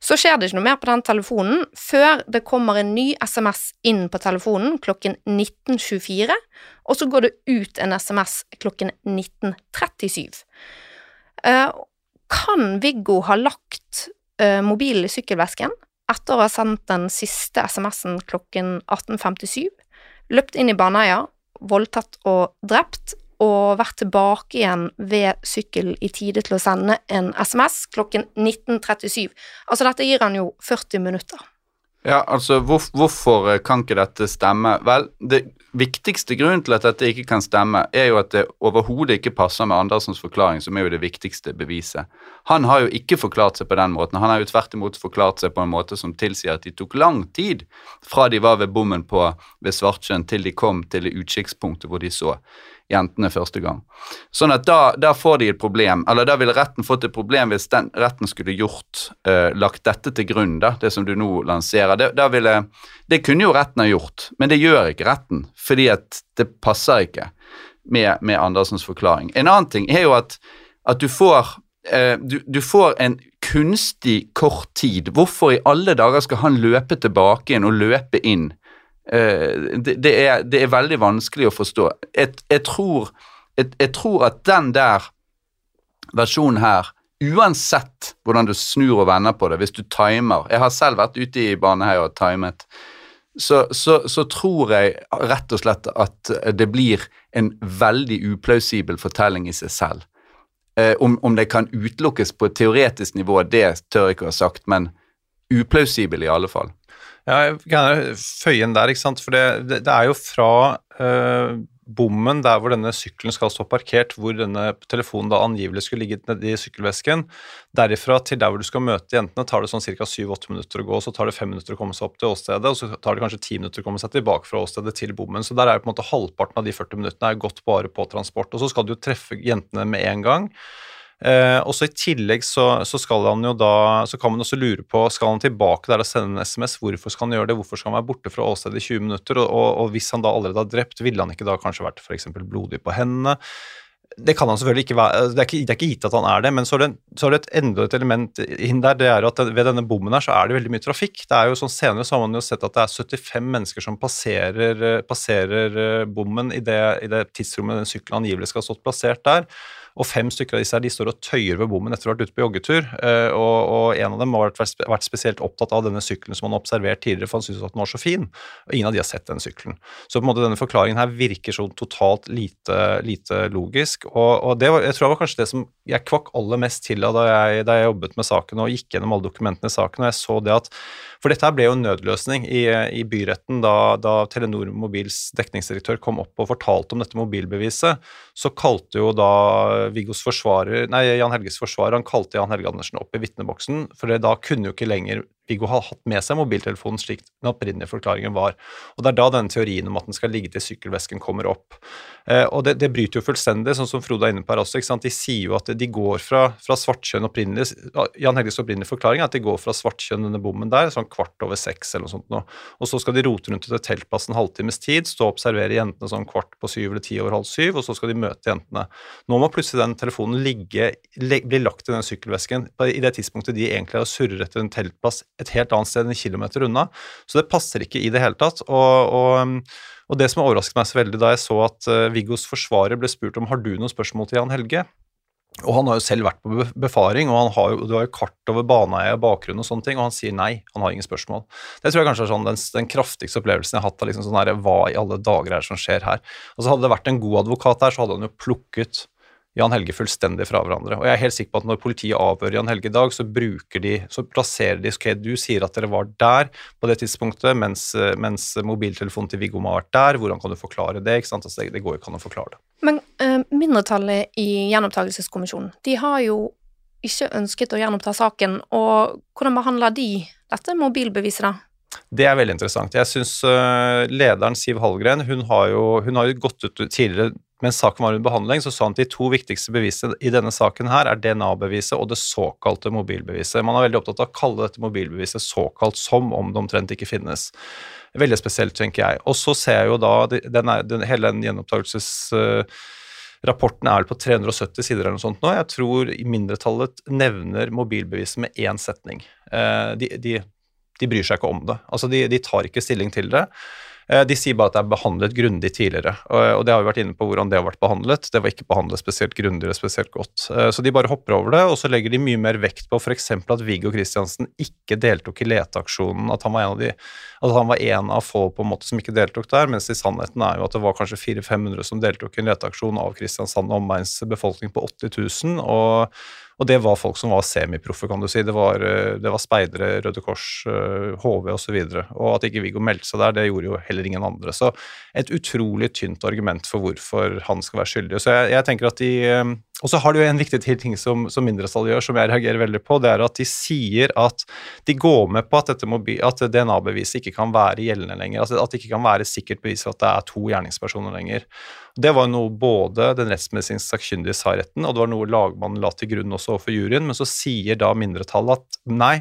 Så skjer det ikke noe mer på den telefonen før det kommer en ny SMS inn på telefonen klokken 19.24, og så går det ut en SMS klokken 19.37. Eh, kan Viggo ha lagt eh, mobilen i sykkelvesken? etter å ha sendt den siste SMS-en klokken 18.57, løpt inn i Baneheia, voldtatt og drept, og vært tilbake igjen ved sykkel i tide til å sende en SMS klokken 19.37. Altså, dette gir han jo 40 minutter. Ja, altså, hvor, hvorfor eh, kan ikke dette stemme? Vel, det viktigste grunnen til at dette ikke kan stemme, er jo at det overhodet ikke passer med Andersens forklaring, som er jo det viktigste beviset. Han har jo ikke forklart seg på den måten. Han har jo tvert imot forklart seg på en måte som tilsier at de tok lang tid fra de var ved bommen på ved Svartsjøen til de kom til det utkikkspunktet hvor de så jentene første gang. Sånn at da, da, får de et problem, eller da ville retten fått et problem hvis den retten skulle gjort, uh, lagt dette til grunn, da, det som du nå lanserer. Det, ville, det kunne jo retten ha gjort, men det gjør ikke retten, fordi at det passer ikke med, med Andersens forklaring. En annen ting er jo at, at du får uh, du, du får en kunstig kort tid. Hvorfor i alle dager skal han løpe tilbake igjen og løpe inn Eh, det, det, er, det, er, veldig vanskelig å forstå. Jeg, jeg, tror, jeg, jeg, tror, at den der versjonen her uansett hvordan du snur og vender på det, hvis du timer Jeg har selv vært ute i Baneheia og timet. Så, så, så, tror jeg rett og slett at det blir en veldig uplausibel fortelling i seg selv. Eh, om, om, det kan utelukkes på et teoretisk nivå, det tør jeg ikke å ha sagt, men uplausibel i alle fall. Ja, jeg kan føye inn der, ikke sant. For det, det, er jo fra øh, bommen der hvor denne sykkelen skal stå parkert, hvor denne telefonen da angivelig skulle ligget nedi sykkelvesken, derifra til der hvor du skal møte jentene, tar det sånn ca. 7-8 minutter å gå, så tar det 5 minutter å komme seg opp til åstedet, og så tar det kanskje 10 minutter å komme seg tilbake fra åstedet til bommen. Så der er jo på en måte halvparten av de 40 minuttene er gått bare på transport. Og så skal du jo treffe jentene med en gang. Eh, og så I tillegg så, så, skal han jo da, så kan man også lure på skal han tilbake der og sende en SMS. Hvorfor skal han gjøre det? Hvorfor skal han være borte fra åstedet i 20 minutter? Og, og, og, hvis han da allerede har drept, ville han ikke da kanskje vært f.eks. blodig på hendene? Det kan han selvfølgelig ikke være, det er ikke, det er ikke gitt at han er det, men så er det, så er det et enda et element inn der. det er at Ved denne bommen her så er det veldig mye trafikk. det er jo sånn Senere så har man jo sett at det er 75 mennesker som passerer, passerer eh, bommen i det, i det tidsrommet den sykkelen angivelig skal ha stått plassert der. Og fem stykker av disse her, de står og tøyer ved bommen etter å ha vært ute på joggetur. Eh, og, og, en av dem har vært, spesielt opptatt av denne sykkelen som han har observert tidligere, for han syntes at den var så fin. Og ingen av de har sett den sykkelen. Så på en måte denne forklaringen her virker sånn totalt lite, lite logisk. Og, og det var, jeg tror det var kanskje det som jeg kvakk aller mest til da jeg, da jeg jobbet med saken og gikk gjennom alle dokumentene i saken, og jeg så det at For dette her ble jo en nødløsning i, i byretten da, da Telenor Mobils dekningsdirektør kom opp og fortalte om dette mobilbeviset. Så kalte jo da Viggos forsvarer, nei, Jan Helges forsvarer han kalte Jan Helge Andersen opp i vitneboksen, for da kunne jo ikke lenger Viggo har hatt med seg mobiltelefonen slik den opprinnelige forklaringen var. Og Det er da denne teorien om at den skal ligge til sykkelvesken, kommer opp. Eh, og det, det, bryter jo fullstendig, sånn som Frode er inne på her også. De sier jo at de går fra, fra svartkjønn opprinnelig Jan Helges opprinnelige forklaring er at de går fra svartkjønn denne bommen der, sånn kvart over seks eller noe sånt nå. Og så skal de rote rundt til teltplass en halvtimes tid, stå og observere jentene sånn kvart på syv eller ti over halv syv, og så skal de møte jentene. Nå må plutselig den telefonen ligge, bli lagt i den sykkelvesken i det tidspunktet de egentlig har surret etter en teltplass et helt annet sted en kilometer unna. Så det passer ikke i det hele tatt. og, og og det som overrasket meg så veldig da jeg så at uh, Viggos forsvarer ble spurt om har du noen spørsmål til Jan Helge, og han har jo selv vært på befaring, og han har jo, du har jo kart over baneeie, bakgrunn og sånne ting, og han sier nei, han har ingen spørsmål. Det tror jeg kanskje er sånn, den, den kraftigste opplevelsen jeg har hatt av liksom sånn her, hva i alle dager er det som skjer her. Og så Hadde det vært en god advokat der, så hadde han jo plukket Jan Helge fullstendig fra hverandre. Og jeg er helt sikker på at når politiet avhører Jan Helge i dag, så bruker de, så plasserer de Ok, du sier at dere var der på det tidspunktet, mens, mens mobiltelefonen til Viggo må ha vært der. Hvordan kan du forklare det? ikke sant? Altså, det, det går ikke an å forklare det. Men uh, mindretallet i gjenopptakelseskommisjonen, de har jo ikke ønsket å gjenoppta saken, og hvordan behandler de dette mobilbeviset, da? Det er veldig interessant. Jeg syns uh, lederen Siv Hallgren hun har, jo, hun har jo gått ut tidligere mens saken var under behandling, så sa han at de to viktigste bevisene i denne saken her er DNA-beviset og det såkalte mobilbeviset. Man er veldig opptatt av å kalle dette mobilbeviset såkalt som om det omtrent ikke finnes. Veldig spesielt, tenker jeg. Og så ser jeg jo da den er, den, hele den gjenopptakelsesrapporten Rapporten er på 370 sider eller noe sånt nå. Jeg tror mindretallet nevner mobilbeviset med én setning. Uh, de, de, de, bryr seg ikke om det. Altså, de, de tar ikke stilling til det. Eh, de sier bare at det er behandlet grundig tidligere, og det har vi vært inne på hvordan det har vært behandlet. Det var ikke behandlet spesielt grundig eller spesielt godt. Eh, så de bare hopper over det, og så legger de mye mer vekt på f.eks. at Viggo Kristiansen ikke deltok i leteaksjonen, at han var en av de at han var en av få på en måte som ikke deltok der, mens i sannheten er jo at det var kanskje 400-500 som deltok i en leteaksjon av Kristiansand og omegns befolkning på 80 000. og og det var folk som var semiproffe, kan du si. Det var, eh, det var speidere, Røde Kors, HV eh, osv. Og, så og at ikke Viggo meldte seg der, det gjorde jo heller ingen andre. Så et utrolig tynt argument for hvorfor han skal være skyldig. Så jeg, jeg tenker at de eh, og så har jo en viktig ting som, som mindretallet gjør, som jeg reagerer veldig på. Det er at de sier at de går med på at, at DNA-beviset ikke kan være gjeldende lenger. At det ikke kan være sikkert bevis for at det er to gjerningspersoner lenger. Det var noe både den rettsmedisinske sakkyndige sa i retten, og det var noe lagmannen la til grunn også overfor juryen, men så sier da mindretallet at nei,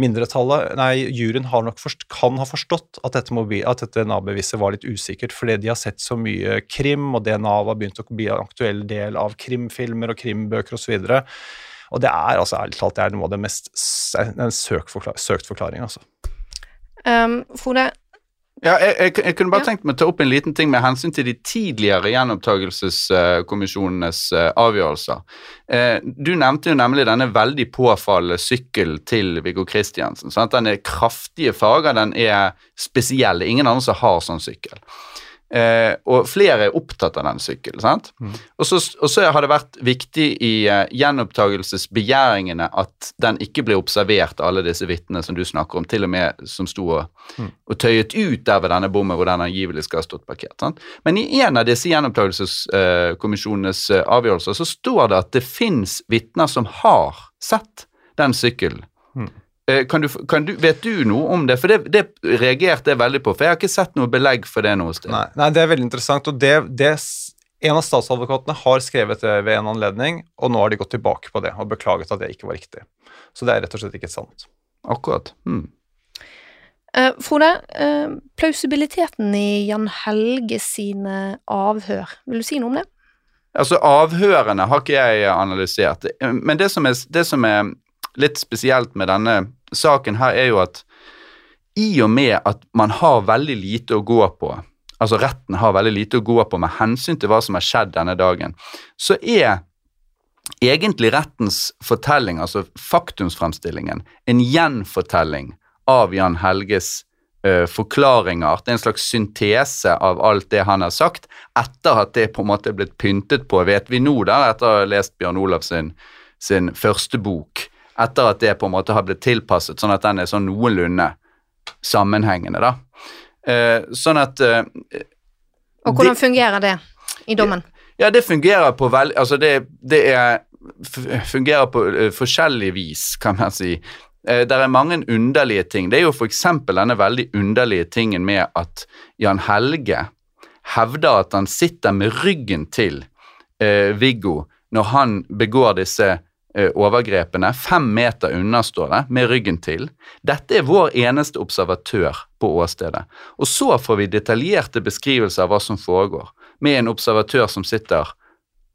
mindretallet, nei, juryen har nok forst, kan ha forstått at dette, mobil, at dette DNA-beviset var litt usikkert, fordi de har sett så mye krim, og DNA har begynt å bli en aktuell del av krimfilmer og krimbøker osv. Og, så og det er altså ærlig talt det er noe av det mest søkt forklaring, altså. Um, Frode, Ja, jeg, jeg, jeg kunne bare Ja. tenkt meg å ta opp en liten ting med hensyn til de tidligere gjenopptakelseskommisjonenes eh, avgjørelser. Eh, du nevnte jo nemlig denne veldig påfallende sykkelen til Viggo Kristiansen. Sant? Den er kraftige farger, den er spesiell. Ingen andre som har sånn sykkel. Eh, og flere er opptatt av den sykkelen. sant? Mm. Og, så, har det vært viktig i eh, gjenopptakelsesbegjæringene at den ikke ble observert av alle disse vitnene som du snakker om, til og med som sto og, Mm. og tøyet ut der ved denne bommen hvor den angivelig skal ha stått parkert. sant? Men i en av disse gjenopptakelseskommisjonenes eh, avgjørelser så står det at det fins vitner som har sett den sykkelen. Mm. Eh, Kan du, kan du, vet du noe om det? For det, det reagerte jeg veldig på, for jeg har ikke sett noe belegg for det noe sted. Nei, nei, det er veldig interessant, og det, det En av statsadvokatene har skrevet det ved en anledning, og nå har de gått tilbake på det og beklaget at det ikke var riktig. Så det er rett og slett ikke sant. Akkurat. Hmm. Uh, Frode, uh, plausibiliteten i Jan Helge sine avhør, vil du si noe om det? Altså, avhørene har ikke jeg analysert, men det som, er, det som er litt spesielt med denne saken her, er jo at i og med at man har veldig lite å gå på, altså retten har veldig lite å gå på med hensyn til hva som har skjedd denne dagen, så er egentlig rettens fortelling, altså faktumsfremstillingen, en gjenfortelling av Jan Helges uh, forklaringer. Det er en slags syntese av alt det han har sagt, etter at det på en måte er blitt pyntet på, vet vi nå, da, etter å ha lest Bjørn Olav sin, sin første bok. Etter at det på en måte har blitt tilpasset, sånn at den er sånn noenlunde sammenhengende, da. Eh, sånn at eh, Og hvordan fungerer det i dommen? ja, det fungerer på veldig Altså, det, det er fungerer på uh, forskjellig vis, kan man si. Uh, det er mange underlige ting. Det er jo f.eks. denne veldig underlige tingen med at Jan Helge hevder at han sitter med ryggen til eh, Viggo når han begår disse eh, overgrepene. Fem meter unna står det, med ryggen til. Dette er vår eneste observatør på åstedet. Og så får vi detaljerte beskrivelser av hva som foregår, med en observatør som sitter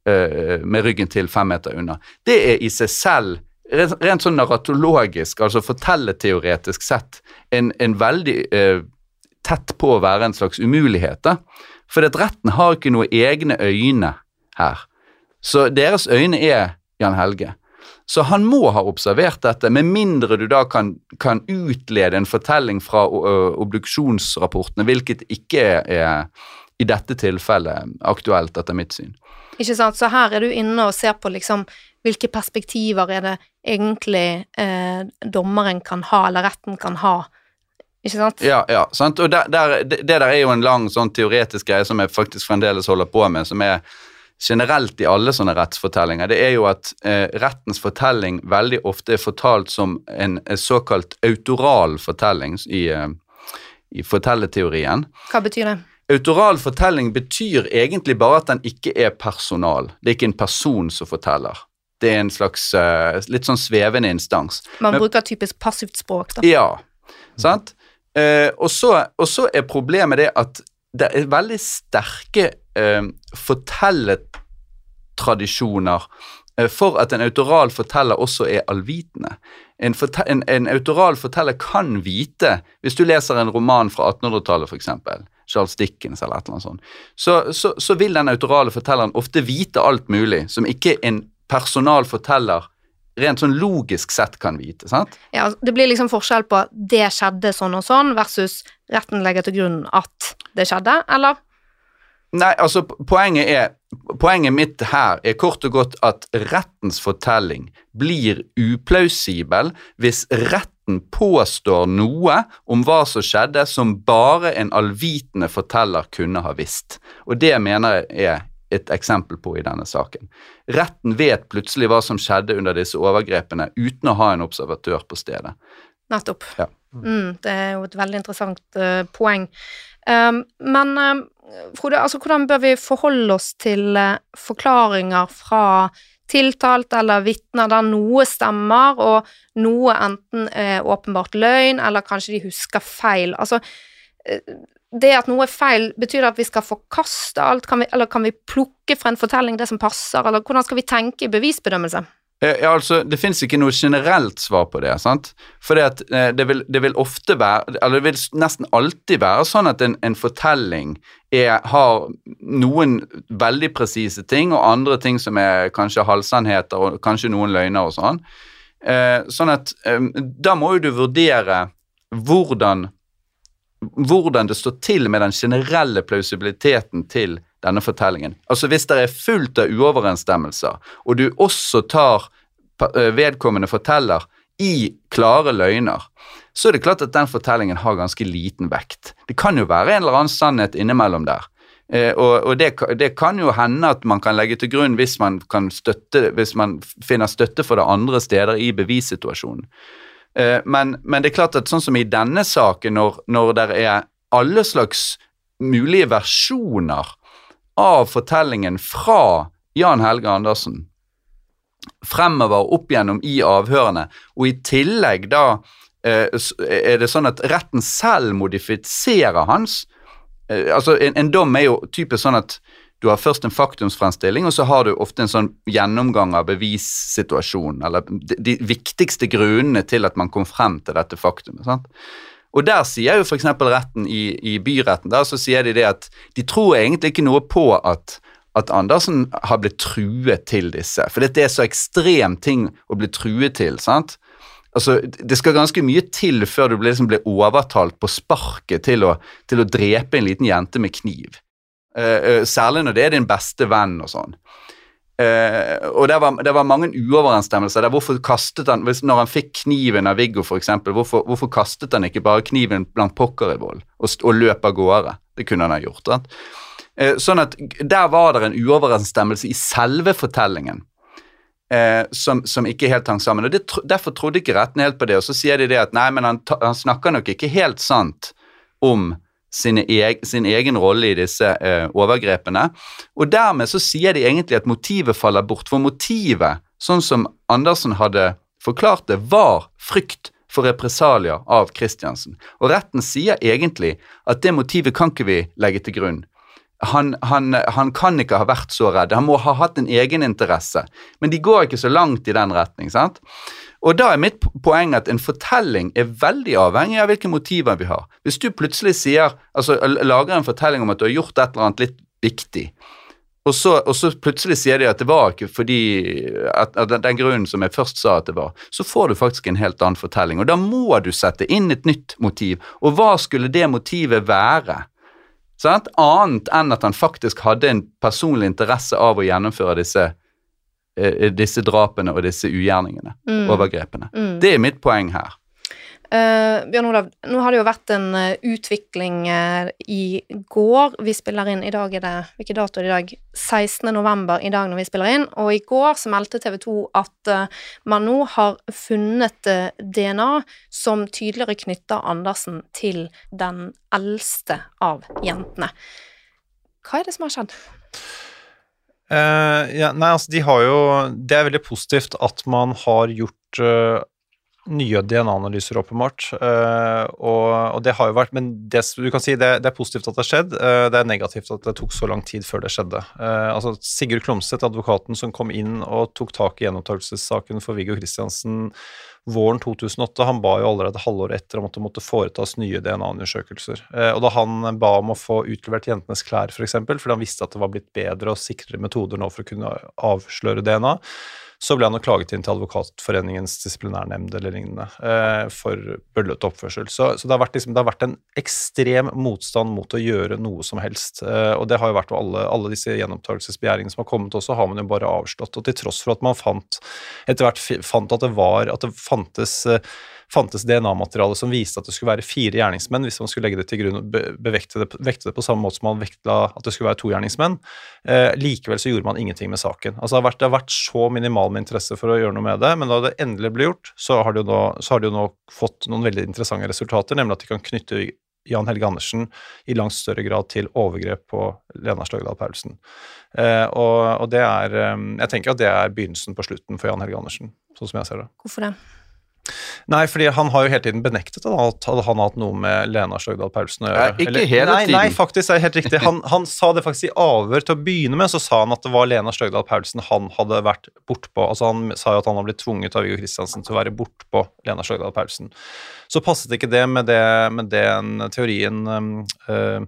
eh, med ryggen til fem meter unna. Det er i seg selv, rent, sånn narratologisk, altså fortelleteoretisk sett, en, en veldig eh, tett på å være en slags umulighet. da. For retten har ikke noen egne øyne her. Så deres øyne er Jan Helge. Så han må ha observert dette, med mindre du da kan, kan utlede en fortelling fra obduksjonsrapportene, hvilket ikke er i dette tilfellet aktuelt, etter mitt syn. Ikke sant? Så her er du inne og ser på liksom hvilke perspektiver er det egentlig eh, dommeren kan ha, eller retten kan ha. Ikke sant? Ja, ja, sant? Og der, der, det det der er jo en lang sånn teoretisk greie som jeg faktisk fremdeles holder på med, som er generelt i alle sånne rettsfortellinger. Det er jo at eh, rettens fortelling veldig ofte er fortalt som en, en såkalt autoral fortelling i, eh, i fortellerteorien. Hva betyr det? Autoral fortelling betyr egentlig bare at den ikke er personal. Det er ikke en person som forteller. Det er en slags eh, litt sånn svevende instans. Man Men- bruker typisk passivt språk, da. Ja, sant? Eh, og så er problemet det at det er veldig sterke eh, fortelletradisjoner eh, for at en autoral forteller også er allvitende. En, forte en, en autoral forteller kan vite, hvis du leser en roman fra 1800-tallet f.eks., Charles Dickens eller et eller annet sånt, så, så, så vil den autorale fortelleren ofte vite alt mulig som ikke en personalforteller rent sånn logisk sett kan vite. sant? Ja, det blir liksom forskjell på det skjedde sånn og sånn, versus retten legger til grunn at det skjedde, eller? Nei, altså poenget er Poenget mitt her er kort og godt at rettens fortelling blir uplausibel hvis retten påstår noe om hva som skjedde som bare en allvitende forteller kunne ha visst. Og det mener jeg er et eksempel på i denne saken. Retten vet plutselig hva som skjedde under disse overgrepene uten å ha en observatør på stedet. Nettopp. Ja. Mm, det er jo et veldig interessant uh, poeng. Um, men um, Frode, altså, hvordan bør vi forholde oss til eh, forklaringer fra tiltalt eller vitner der noe stemmer, og noe enten er åpenbart løgn, eller kanskje de husker feil? Altså, eh, det at noe er feil, betyr det at vi skal forkaste alt, kan vi, eller kan vi plukke fra en fortelling det som passer, eller hvordan skal vi tenke i bevisbedømmelse? Eh, Ja, altså, Det finnes ikke noe generelt svar på det. sant? For eh, det, det vil ofte være, eller det vil nesten alltid være sånn at en, en fortelling er, har noen veldig presise ting, og andre ting som er kanskje halvsannheter og kanskje noen løgner og sånn. Eh, sånn at eh, da må jo du vurdere hvordan hvordan det står til med den generelle plausibiliteten til denne fortellingen. Altså Hvis det er fullt av uoverensstemmelser, og du også tar eh, vedkommende forteller i klare løgner, så er det klart at den fortellingen har ganske liten vekt. Det kan jo være en eller annen sannhet innimellom der. Eh, og og det, det kan jo hende at man kan legge til grunn hvis man, støtte, hvis man finner støtte for det andre steder i bevissituasjonen. Eh, men, men det er klart at sånn som i denne saken, når, når det er alle slags mulige versjoner av fortellingen fra Jan Helge Andersen fremover opp gjennom i avhørene, og i tillegg da eh, er det sånn at retten selv modifiserer hans eh, Altså, en, en dom er jo typisk sånn at du har først en faktumsfremstilling, og så har du ofte en sånn gjennomgang av bevissituasjonen, eller de, de viktigste grunnene til at man kom frem til dette faktumet. sant? Og der sier jo f.eks. retten i, i byretten der så sier de det at de tror egentlig ikke noe på at, at Andersen har blitt truet til disse. For dette er så ekstrem ting å bli truet til. sant? Altså, Det skal ganske mye til før du blir, liksom, blir overtalt på sparket til å, til å drepe en liten jente med kniv. Uh, uh, særlig når det er din beste venn og sånn. Uh, og det var, det var mange uoverensstemmelser. der Hvorfor kastet han, Når han fikk kniven av Viggo, f.eks., hvorfor, hvorfor kastet han ikke bare kniven blant pokker vold og, og løp av gårde? Det kunne han ha gjort. Sant? Eh, sånn at Der var det en uoverensstemmelse i selve fortellingen. Eh, som, som ikke helt hang sammen. og det, Derfor trodde ikke retten helt på det. Og så sier de det at nei, men han, han snakker nok ikke helt sant om eg, sin egen rolle i disse eh, overgrepene. Og dermed så sier de egentlig at motivet faller bort. For motivet, sånn som Andersen hadde forklart det, var frykt for represalier av Christiansen. Og retten sier egentlig at det motivet kan ikke vi legge til grunn. Han, han, han kan ikke ha vært så redd. Han må ha hatt en egeninteresse. Men de går ikke så langt i den retning. sant? Og da er mitt poeng at en fortelling er veldig avhengig av hvilke motiver vi har. Hvis du plutselig sier, altså lager en fortelling om at du har gjort et eller annet litt viktig, og så, og så plutselig sier de at det var ikke fordi at, at den grunnen som jeg først sa at det var, så får du faktisk en helt annen fortelling. Og da må du sette inn et nytt motiv. Og hva skulle det motivet være? Sant? Annet enn at han faktisk hadde en personlig interesse av å gjennomføre disse, eh, disse drapene og disse ugjerningene, Mm. overgrepene. Mm. Det er mitt poeng her. Eh, Bjørn Olav, nå har det jo vært en eh, utvikling eh, i går. Vi spiller inn i dag er det Hvilken dato er det i dag? 16. november i dag når vi spiller inn. Og i går så meldte TV 2 at uh, man nå har funnet uh, DNA som tydeligere knytter Andersen til den eldste av jentene. Hva er det som har skjedd? Uh, ja, nei, altså de har jo Det er veldig positivt at man har gjort eh, nye DNA-analyser, åpenbart. Eh, og, og det har jo vært Men det, du kan si det, det er positivt at det har skjedd. eh, det er negativt at det tok så lang tid før det skjedde. Eh, altså Sigurd Klomsæt, advokaten som kom inn og tok tak i gjenopptakelsessaken for Viggo Kristiansen våren 2008, han ba jo allerede halvåret etter om at det måtte foretas nye DNA-undersøkelser. Og da han ba om å få utlevert jentenes klær, f.eks., for fordi han visste at det var blitt bedre og sikrere metoder nå for å kunne avsløre DNA, så ble han klaget inn til Advokatforeningens disiplinærnemnd eller lignende eh, for bøllete oppførsel. Så, så det, har vært liksom, det har vært en ekstrem motstand mot å gjøre noe som helst. Eh, og det har jo vært alle, alle disse gjenopptakelsesbegjæringene som har kommet også, har man jo bare avslått. Og til tross for at man fant etter hvert fant at det var at det fantes eh, fantes DNA-materiale som viste at det skulle være fire gjerningsmenn, hvis man skulle legge det til grunn og bevekte det, vekte det på samme måte som man vektla at det skulle være to gjerningsmenn. Eh, likevel så gjorde man ingenting med saken. Altså Det har vært, det har vært så minimal med interesse for å gjøre noe med det, men da det endelig ble gjort, så har det jo nå, det jo nå fått noen veldig interessante resultater, nemlig at de kan knytte Jan Helge Andersen i langt større grad til overgrep på Lena Støgdal Paulsen. Eh, og, og det er eh, Jeg tenker at det er begynnelsen på slutten for Jan Helge Andersen, sånn som jeg ser det. Hvorfor det? Nei, fordi han har jo hele tiden benektet at han hadde hatt noe med Lena Sjøgdal Paulsen å gjøre. Nei, ikke hele nei, tiden. Nei, faktisk, det er helt riktig. Han, han sa det faktisk i avhør til å begynne med, så sa han at det var Lena Sjøgdal Paulsen han hadde vært bortpå. Altså han sa jo at han hadde blitt tvunget av Viggo Kristiansen til å være bortpå Lena Sjøgdal Paulsen. Så passet ikke det med, det, med den teorien øh,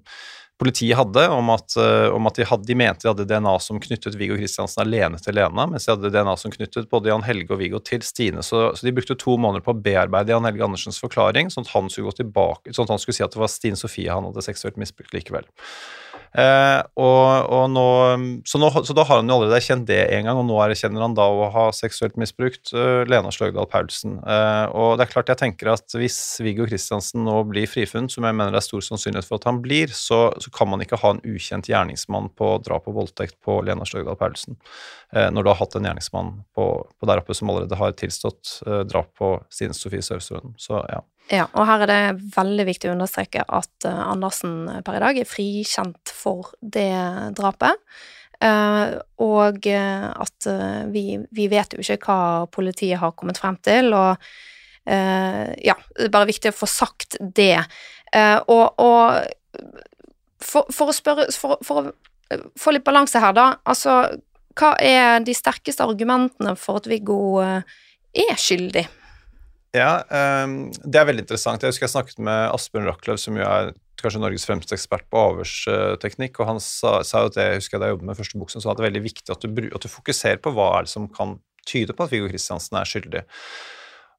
politiet hadde om at, uh, om at de, hadde, de, mente de hadde DNA som knyttet Viggo Kristiansen alene til Lena, mens de hadde DNA som knyttet både Jan Helge og Viggo til Stine. Så, så, de brukte to måneder på å bearbeide Jan Helge Andersens forklaring, sånn at han skulle gå tilbake, sånn at han skulle si at det var Stine Sofie han hadde seksuelt misbrukt likevel. Eh, og, og nå, så, nå, så, da har han jo allerede erkjent det en gang, og nå erkjenner han da å ha seksuelt misbrukt uh, Lena Sløgdal Paulsen. Eh, og det er klart jeg tenker at hvis Viggo Kristiansen nå blir frifunnet, som jeg mener det er stor sannsynlighet for at han blir, så, så kan man ikke ha en ukjent gjerningsmann på drap og voldtekt på Lena Sløgdal Paulsen. Eh, når du har hatt en gjerningsmann på, på der oppe som allerede har tilstått uh, drap på Stine Sofie Sørstrøm. Så ja. Ja, og her er det veldig viktig å understreke at uh, Andersen per i dag er frikjent for det drapet. Uh, og uh, at vi, vi, vet jo ikke hva politiet har kommet frem til, og ja, det er bare viktig å få sagt det. og, og for, for, å spørre For, for å få litt balanse her, da. Altså, hva er de sterkeste argumentene for at Viggo er skyldig? Ja, um, det er veldig interessant. Jeg husker jeg snakket med Asbjørn Rachlew, som jo er kanskje Norges fremste ekspert på avhørsteknikk, og han sa, sa at det, jeg husker jeg da jeg jobbet med første bok, så at det er veldig viktig at du, at du fokuserer på hva er det som kan tyde på at Viggo Kristiansen er skyldig.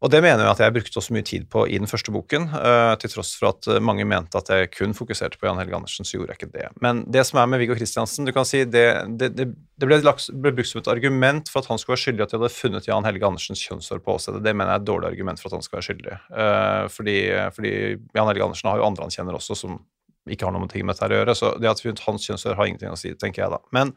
Og det mener jeg at jeg brukte også mye tid på i den første boken, uh, til tross for at eh, mange mente at jeg kun fokuserte på Jan Helge Andersen, så gjorde jeg ikke det. Men det som er med Viggo Kristiansen, du kan si det, det, det, det ble, lagt, ble, brukt som et argument for at han skulle være skyldig at de hadde funnet Jan Helge Andersens kjønnshår på åstedet. Det mener jeg er et dårlig argument for at han skal være skyldig. Uh, fordi, fordi, Jan Helge Andersen har jo andre han kjenner også, som ikke har noe med ting med dette å gjøre. Så det at vi hans kjønnshår har ingenting å si, tenker jeg da. Men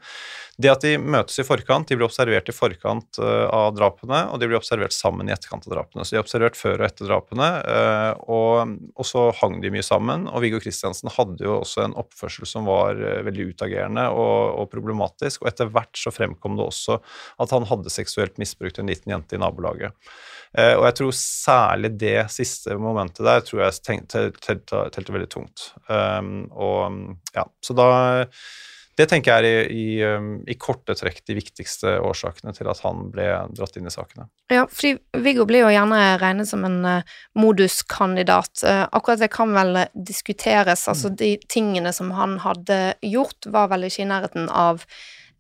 det at de møtes i forkant, de blir observert i forkant uh, av drapene, og de blir observert sammen i etterkant av drapene. Så de er observert før og etter drapene, uh, og, og, så hang de mye sammen. Og Viggo Kristiansen hadde jo også en oppførsel som var uh, veldig utagerende og, og, problematisk, og etter hvert så fremkom det også at han hadde seksuelt misbrukt en liten jente i nabolaget. Uh, og jeg tror særlig det siste momentet der tror jeg telte, telte, telte veldig tungt. Um, og ja, så da det tenker jeg er i, i, um, i, korte trekk de viktigste årsakene til at han ble dratt inn i sakene. Ja, fordi Viggo blir jo gjerne regnet som en uh, moduskandidat. Uh, akkurat det kan vel diskuteres. Altså, mm. de tingene som han hadde gjort, var vel ikke i nærheten av,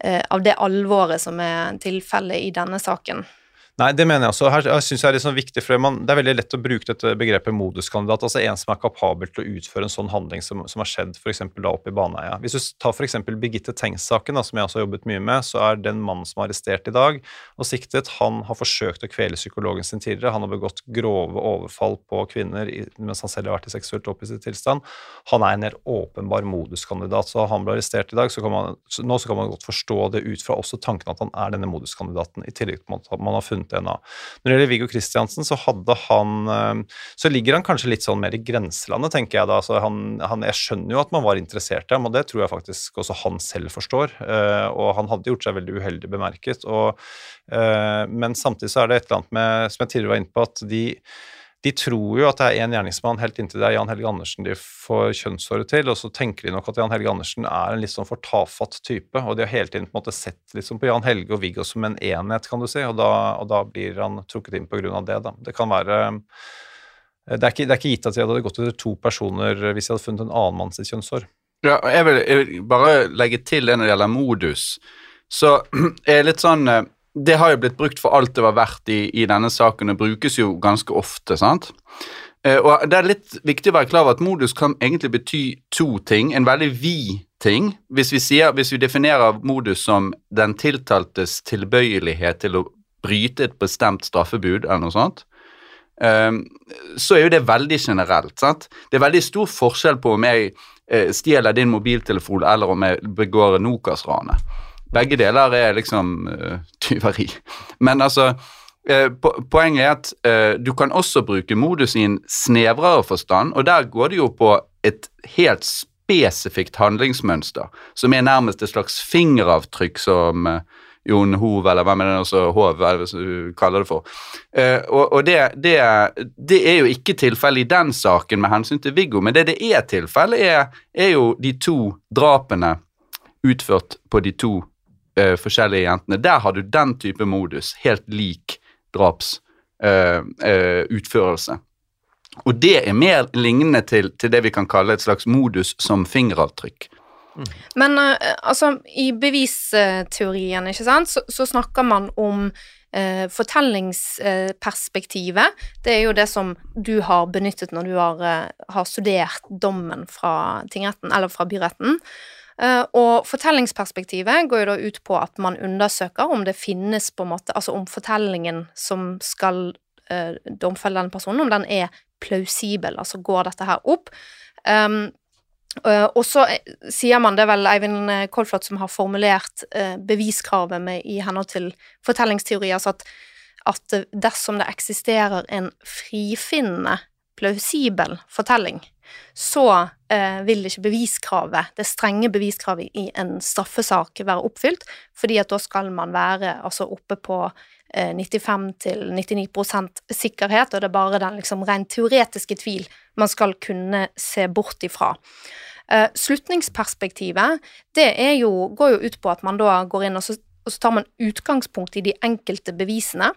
uh, av det alvoret som er tilfellet i denne saken. Nei, det mener jeg også. Her synes jeg er litt sånn viktig, for man, Det er veldig lett å bruke dette begrepet moduskandidat. altså En som er kapabel til å utføre en sånn handling som, som har skjedd for da oppe i Baneheia. Hvis du tar f.eks. Birgitte Tengs-saken, som jeg også har jobbet mye med, så er den mannen som er arrestert i dag og siktet, han har forsøkt å kvele psykologen sin tidligere. Han har begått grove overfall på kvinner mens han selv har vært i seksuelt opphisset tilstand. Han er en helt åpenbar moduskandidat. Så han ble arrestert i dag, så kan man, så nå så kan man godt forstå det ut fra også tanken at han er denne moduskandidaten, i tillegg til at man har funnet DNA. Når det gjelder Viggo Kristiansen, så hadde han eh, Så ligger han kanskje litt sånn mer i grenselandet, tenker jeg da. Altså han, han, jeg skjønner jo at man var interessert i ham, og det tror jeg faktisk også han selv forstår. Eh, og han hadde gjort seg veldig uheldig bemerket. Og, eh, men samtidig så er det et eller annet med, som jeg tidligere var inne på, at de de tror jo at det er én gjerningsmann helt inntil det er Jan Helge Andersen de får kjønnshåret til, og så tenker de nok at Jan Helge Andersen er en litt sånn for tafatt type, og de har hele tiden på en måte sett liksom på Jan Helge og Viggo som en enhet, kan du si, og da, og da blir han trukket inn på grunn av det, da. Det kan være det er, ikke, det er ikke gitt at de hadde gått etter to personer hvis de hadde funnet en annen mann sitt kjønnshår. Ja, jeg jeg vil bare legge til det når det gjelder modus. Så <clears throat> er litt sånn eh, det har jo blitt brukt for alt det var verdt i, i denne saken, og brukes jo ganske ofte. sant? Uh, og Det er litt viktig å være klar over at modus kan egentlig bety to ting. En veldig vid ting. Hvis vi, sier, hvis vi definerer modus som den tiltaltes tilbøyelighet til å bryte et bestemt straffebud, eller noe sånt, uh, så er jo det veldig generelt. sant? Det er veldig stor forskjell på om jeg uh, stjeler din mobiltelefon, eller om jeg begår Nokas-ranet. Begge deler er liksom uh, tyveri. Men altså uh, Poenget er at uh, du kan også bruke modus i en snevrere forstand, og der går det jo på et helt spesifikt handlingsmønster, som er nærmest et slags fingeravtrykk som Jon Hov, eller hvem er det også, Hov, eller hva du kaller det for. Eh, og og det, det, det er jo ikke tilfellet i den saken med hensyn til Viggo, men det det er tilfellet, er, er jo de to drapene utført på de to eh, forskjellige jentene. Der har du den type modus, helt lik drapsutførelse. eh, eh. Og det er mer lignende til, til det vi kan kalle et slags modus som fingeravtrykk. Men eh, altså, i bevisteorien, ikke sant, så, så snakker man om eh, fortellingsperspektivet. det er jo det som du har benyttet når du har, har studert dommen fra tingretten, eller fra byretten. Eh, og fortellingsperspektivet går jo da ut på at man undersøker om det finnes på en måte Altså om fortellingen som skal eh, domfelle denne personen, om den er plausibel, altså går dette her opp. Um, og så sier man, det vel Eivind Kolflot som har formulert eh, beviskravet med, i henhold til fortellingsteori, altså at, at dersom det eksisterer en frifinnende, plausibel fortelling, så eh, vil ikke beviskravet, det strenge beviskravet i en straffesak være oppfylt, fordi at da skal man være altså oppe på eh, 95-99 sikkerhet, og det er bare den liksom rent teoretiske tvil man skal kunne se bort ifra. Eh, slutningsperspektivet, det jo, går jo ut på at man da går inn og så, og så tar man utgangspunkt i de enkelte bevisene,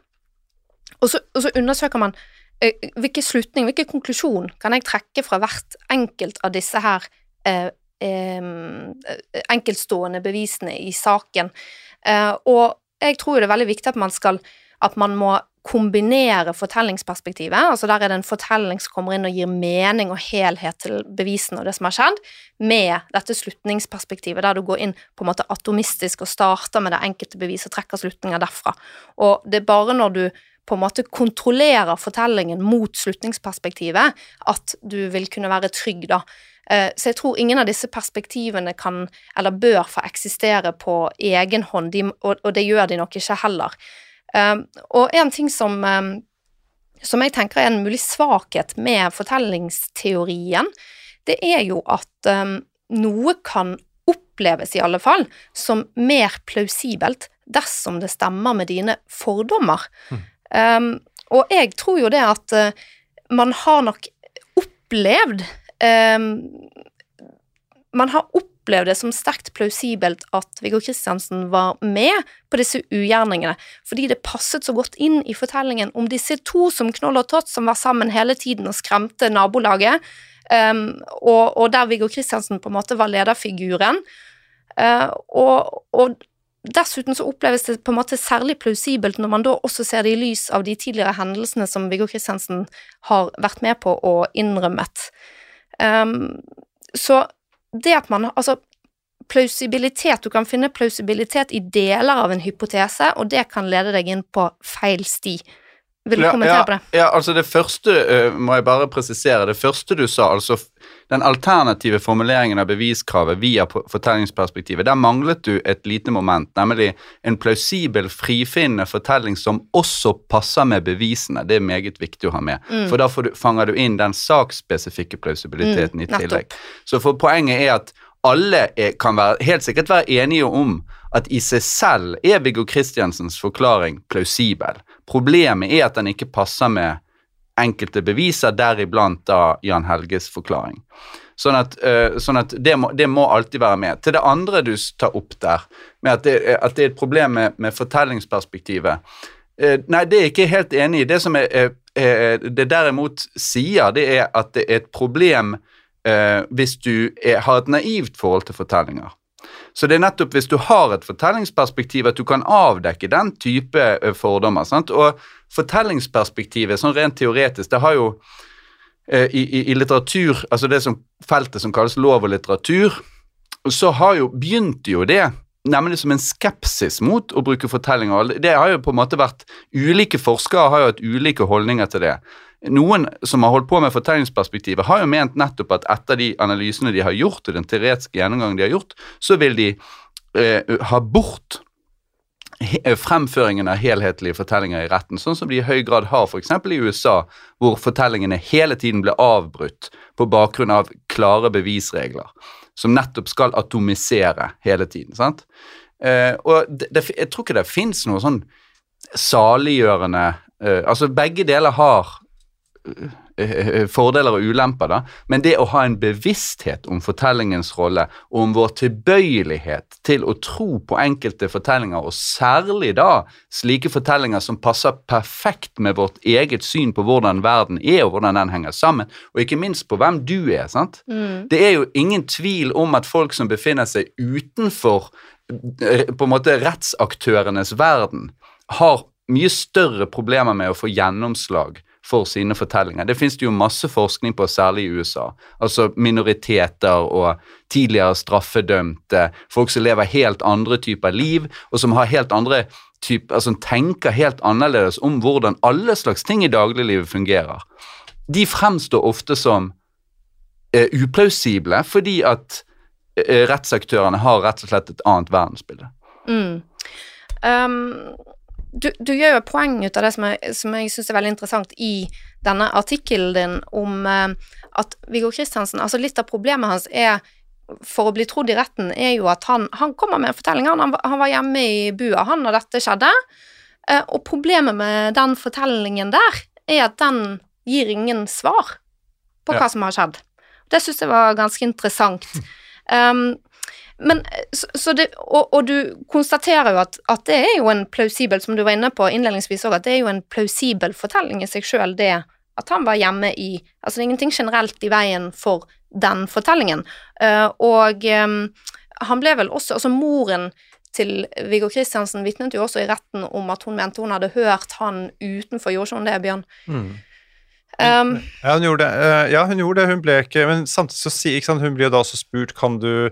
og så, og så undersøker man hvilken slutning, hvilken konklusjon kan jeg trekke fra hvert enkelt av disse her eh, eh, enkeltstående bevisene i saken? Eh, og jeg tror det er veldig viktig at man skal at man må kombinere fortellingsperspektivet, altså der er det en fortelling som kommer inn og gir mening og helhet til bevisene og det som har skjedd, med dette slutningsperspektivet, der du går inn på en måte atomistisk og starter med det enkelte beviset og trekker slutninger derfra. Og det er bare når du på en måte kontrollerer fortellingen mot slutningsperspektivet, at du vil kunne være trygg, da. Eh, så jeg tror ingen av disse perspektivene kan, eller bør, få eksistere på egen hånd, de, og, det gjør de nok ikke heller. Eh, og en ting som, eh, som jeg tenker er en mulig svakhet med fortellingsteorien, det er jo at noe kan oppleves, i alle fall, som mer plausibelt dersom det stemmer med dine fordommer. Mm. Um, og jeg tror jo det at uh, man har nok opplevd um, Man har opplevd det som sterkt plausibelt at Viggo Kristiansen var med på disse ugjerningene, fordi det passet så godt inn i fortellingen om disse to som Knoll og Tott, som var sammen hele tiden og skremte nabolaget, um, og, og, der Viggo Kristiansen på en måte var lederfiguren. Uh, og, og Dessuten så oppleves det på en måte særlig plausibelt når man da også ser det i lys av de tidligere hendelsene som Viggo Kristiansen har vært med på og innrømmet. Um, så det at man Altså, plausibilitet Du kan finne plausibilitet i deler av en hypotese, og det kan lede deg inn på feil sti. Vil du kommentere ja, på det? Ja, altså det første, uh, må jeg bare presisere, det første du sa, altså den alternative formuleringen av beviskravet via fortellingsperspektivet, der manglet du et lite moment, nemlig en plausibel, frifinnende fortelling som også passer med bevisene. Det er meget viktig å ha med, mm. for da du, fanger du inn den saksspesifikke plausibiliteten mm, i tillegg. Så for poenget er at alle er, kan være, helt sikkert være enige om at i seg selv er Viggo Kristiansens forklaring plausibel. Problemet er at den ikke passer med enkelte beviser, deriblant da Jan Helges forklaring. Sånn at, uh, sånn at det, må, det, må, alltid være med. Til det andre du tar opp der, med at det, at det er et problem med, med fortellingsperspektivet. Uh, nei, det er jeg ikke helt enig i. Det som er, er, er, det derimot sier, det er at det er et problem hvis du har et naivt forhold til fortellinger. Så det er nettopp hvis du har et fortellingsperspektiv at du kan avdekke den type eh, fordommer. Sant? Og fortellingsperspektivet, sånn rent teoretisk, det har jo eh, i, i, litteratur, altså det som feltet som kalles lov og litteratur, så har jo, begynte jo det nemlig som en skepsis mot å bruke fortellinger. Det har jo på en måte vært Ulike forskere har jo hatt ulike holdninger til det. Noen som har holdt på med fortellingsperspektivet, har jo ment nettopp at etter de analysene de har gjort, og den teoretiske gjennomgangen de har gjort, så vil de eh, ha bort fremføringen av helhetlige fortellinger i retten, sånn som de i høy grad har f.eks. i USA, hvor fortellingene hele tiden ble avbrutt på bakgrunn av klare bevisregler, som nettopp skal atomisere hele tiden. sant? Eh, og det, det, jeg tror ikke det fins noe sånn saliggjørende eh, Altså, begge deler har eh, eh, fordeler og ulemper, da, men det å ha en bevissthet om fortellingens rolle, og om vår tilbøyelighet til å tro på enkelte fortellinger, og særlig da slike fortellinger som passer perfekt med vårt eget syn på hvordan verden er, og hvordan den henger sammen, og ikke minst på hvem du er. sant? Mm. Det er jo ingen tvil om at folk som befinner seg utenfor eh, på en måte rettsaktørenes verden, har mye større problemer med å få gjennomslag for sine fortellinger. Det finnes det jo masse forskning på, særlig i USA. Altså minoriteter og tidligere straffedømte, folk som lever helt andre typer liv, og som har helt andre typer, altså tenker helt annerledes om hvordan alle slags ting i dagliglivet fungerer. De fremstår ofte som eh, uplausible fordi at eh, rettsaktørene har rett og slett et annet verdensbilde. Mm. Um, du, du gjør jo et poeng ut av det som jeg, som jeg syns er veldig interessant i denne artikkelen din om eh, at Viggo Kristiansen Altså, litt av problemet hans er for å bli trodd i retten, er jo at han, han kommer med en fortelling. Han, han var hjemme i bua, han, når dette skjedde. Eh, og problemet med den fortellingen der, er at den gir ingen svar på Ja. hva som har skjedd. Det syns jeg var ganske interessant. Um, <laughs> men, så, så det, og, og du konstaterer jo at, at det er jo en plausibel, som du var inne på innledningsvis òg, at det er jo en plausibel fortelling i seg sjøl, det at han var hjemme i Altså det er ingenting generelt i veien for den fortellingen. Uh, og um, han ble vel også Altså moren til Viggo Kristiansen vitnet jo også i retten om at hun mente hun hadde hørt han utenfor. Gjorde hun det, Bjørn? Mm. Um, Ja, hun gjorde det. Eh, Ja, hun gjorde det. Hun ble ikke Men samtidig så sier ikke sant, Hun blir jo da også spurt kan du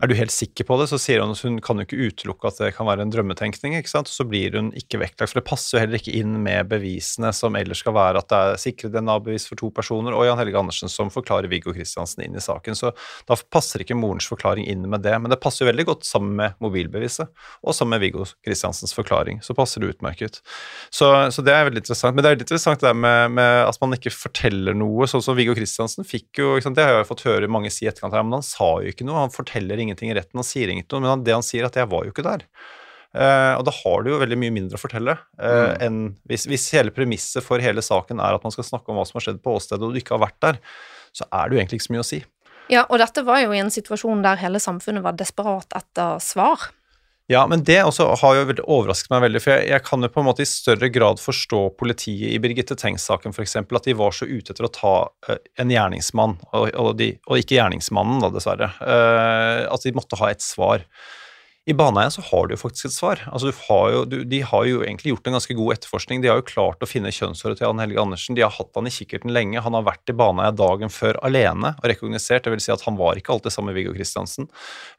er du helt sikker på det, så sier hun at hun kan jo ikke utelukke at det kan være en drømmetenkning. ikke sant? Og Så blir hun ikke vektlagt, for det passer jo heller ikke inn med bevisene som ellers skal være at det er sikre DNA-bevis for to personer, og Jan Helge Andersen som forklarer Viggo Kristiansen inn i saken. Så da passer ikke morens forklaring inn med det, men det passer jo veldig godt sammen med mobilbeviset, og sammen med Viggo Kristiansens forklaring. Så passer det utmerket. Så, så det er veldig interessant. Men det er litt interessant det med, med at man ikke forteller noe, sånn som Viggo Kristiansen fikk jo, ikke sant? det har jeg fått høre mange si etterkant her, men han sa jo ikke noe, han forteller ingenting i retten, han sier ingenting, men det han sier er at jeg var jo ikke der. Uh, og da har du jo veldig mye mindre å fortelle eh, enn hvis, hvis hele premisset for hele saken er at man skal snakke om hva som har skjedd på åstedet, og du ikke har vært der, så er det jo egentlig ikke så mye å si. ja, og dette var jo i en situasjon der hele samfunnet var desperat etter svar. Ja, men det også har jo overrasket meg veldig, for jeg, jeg kan jo på en måte i større grad forstå politiet i Birgitte Tengs-saken f.eks., at de var så ute etter å ta uh, en gjerningsmann, og, og, de, og ikke gjerningsmannen, da, dessverre. Uh, at de måtte ha et svar. I Baneheia så har du jo faktisk et svar. Altså, du har jo, du, de har jo egentlig gjort en ganske god etterforskning. De har jo klart å finne kjønnshåret til Jan Helge Andersen. De har hatt han i kikkerten lenge. Han har vært i Baneheia dagen før alene og rekognosert. Det vil si at han var ikke alltid sammen med Viggo Kristiansen.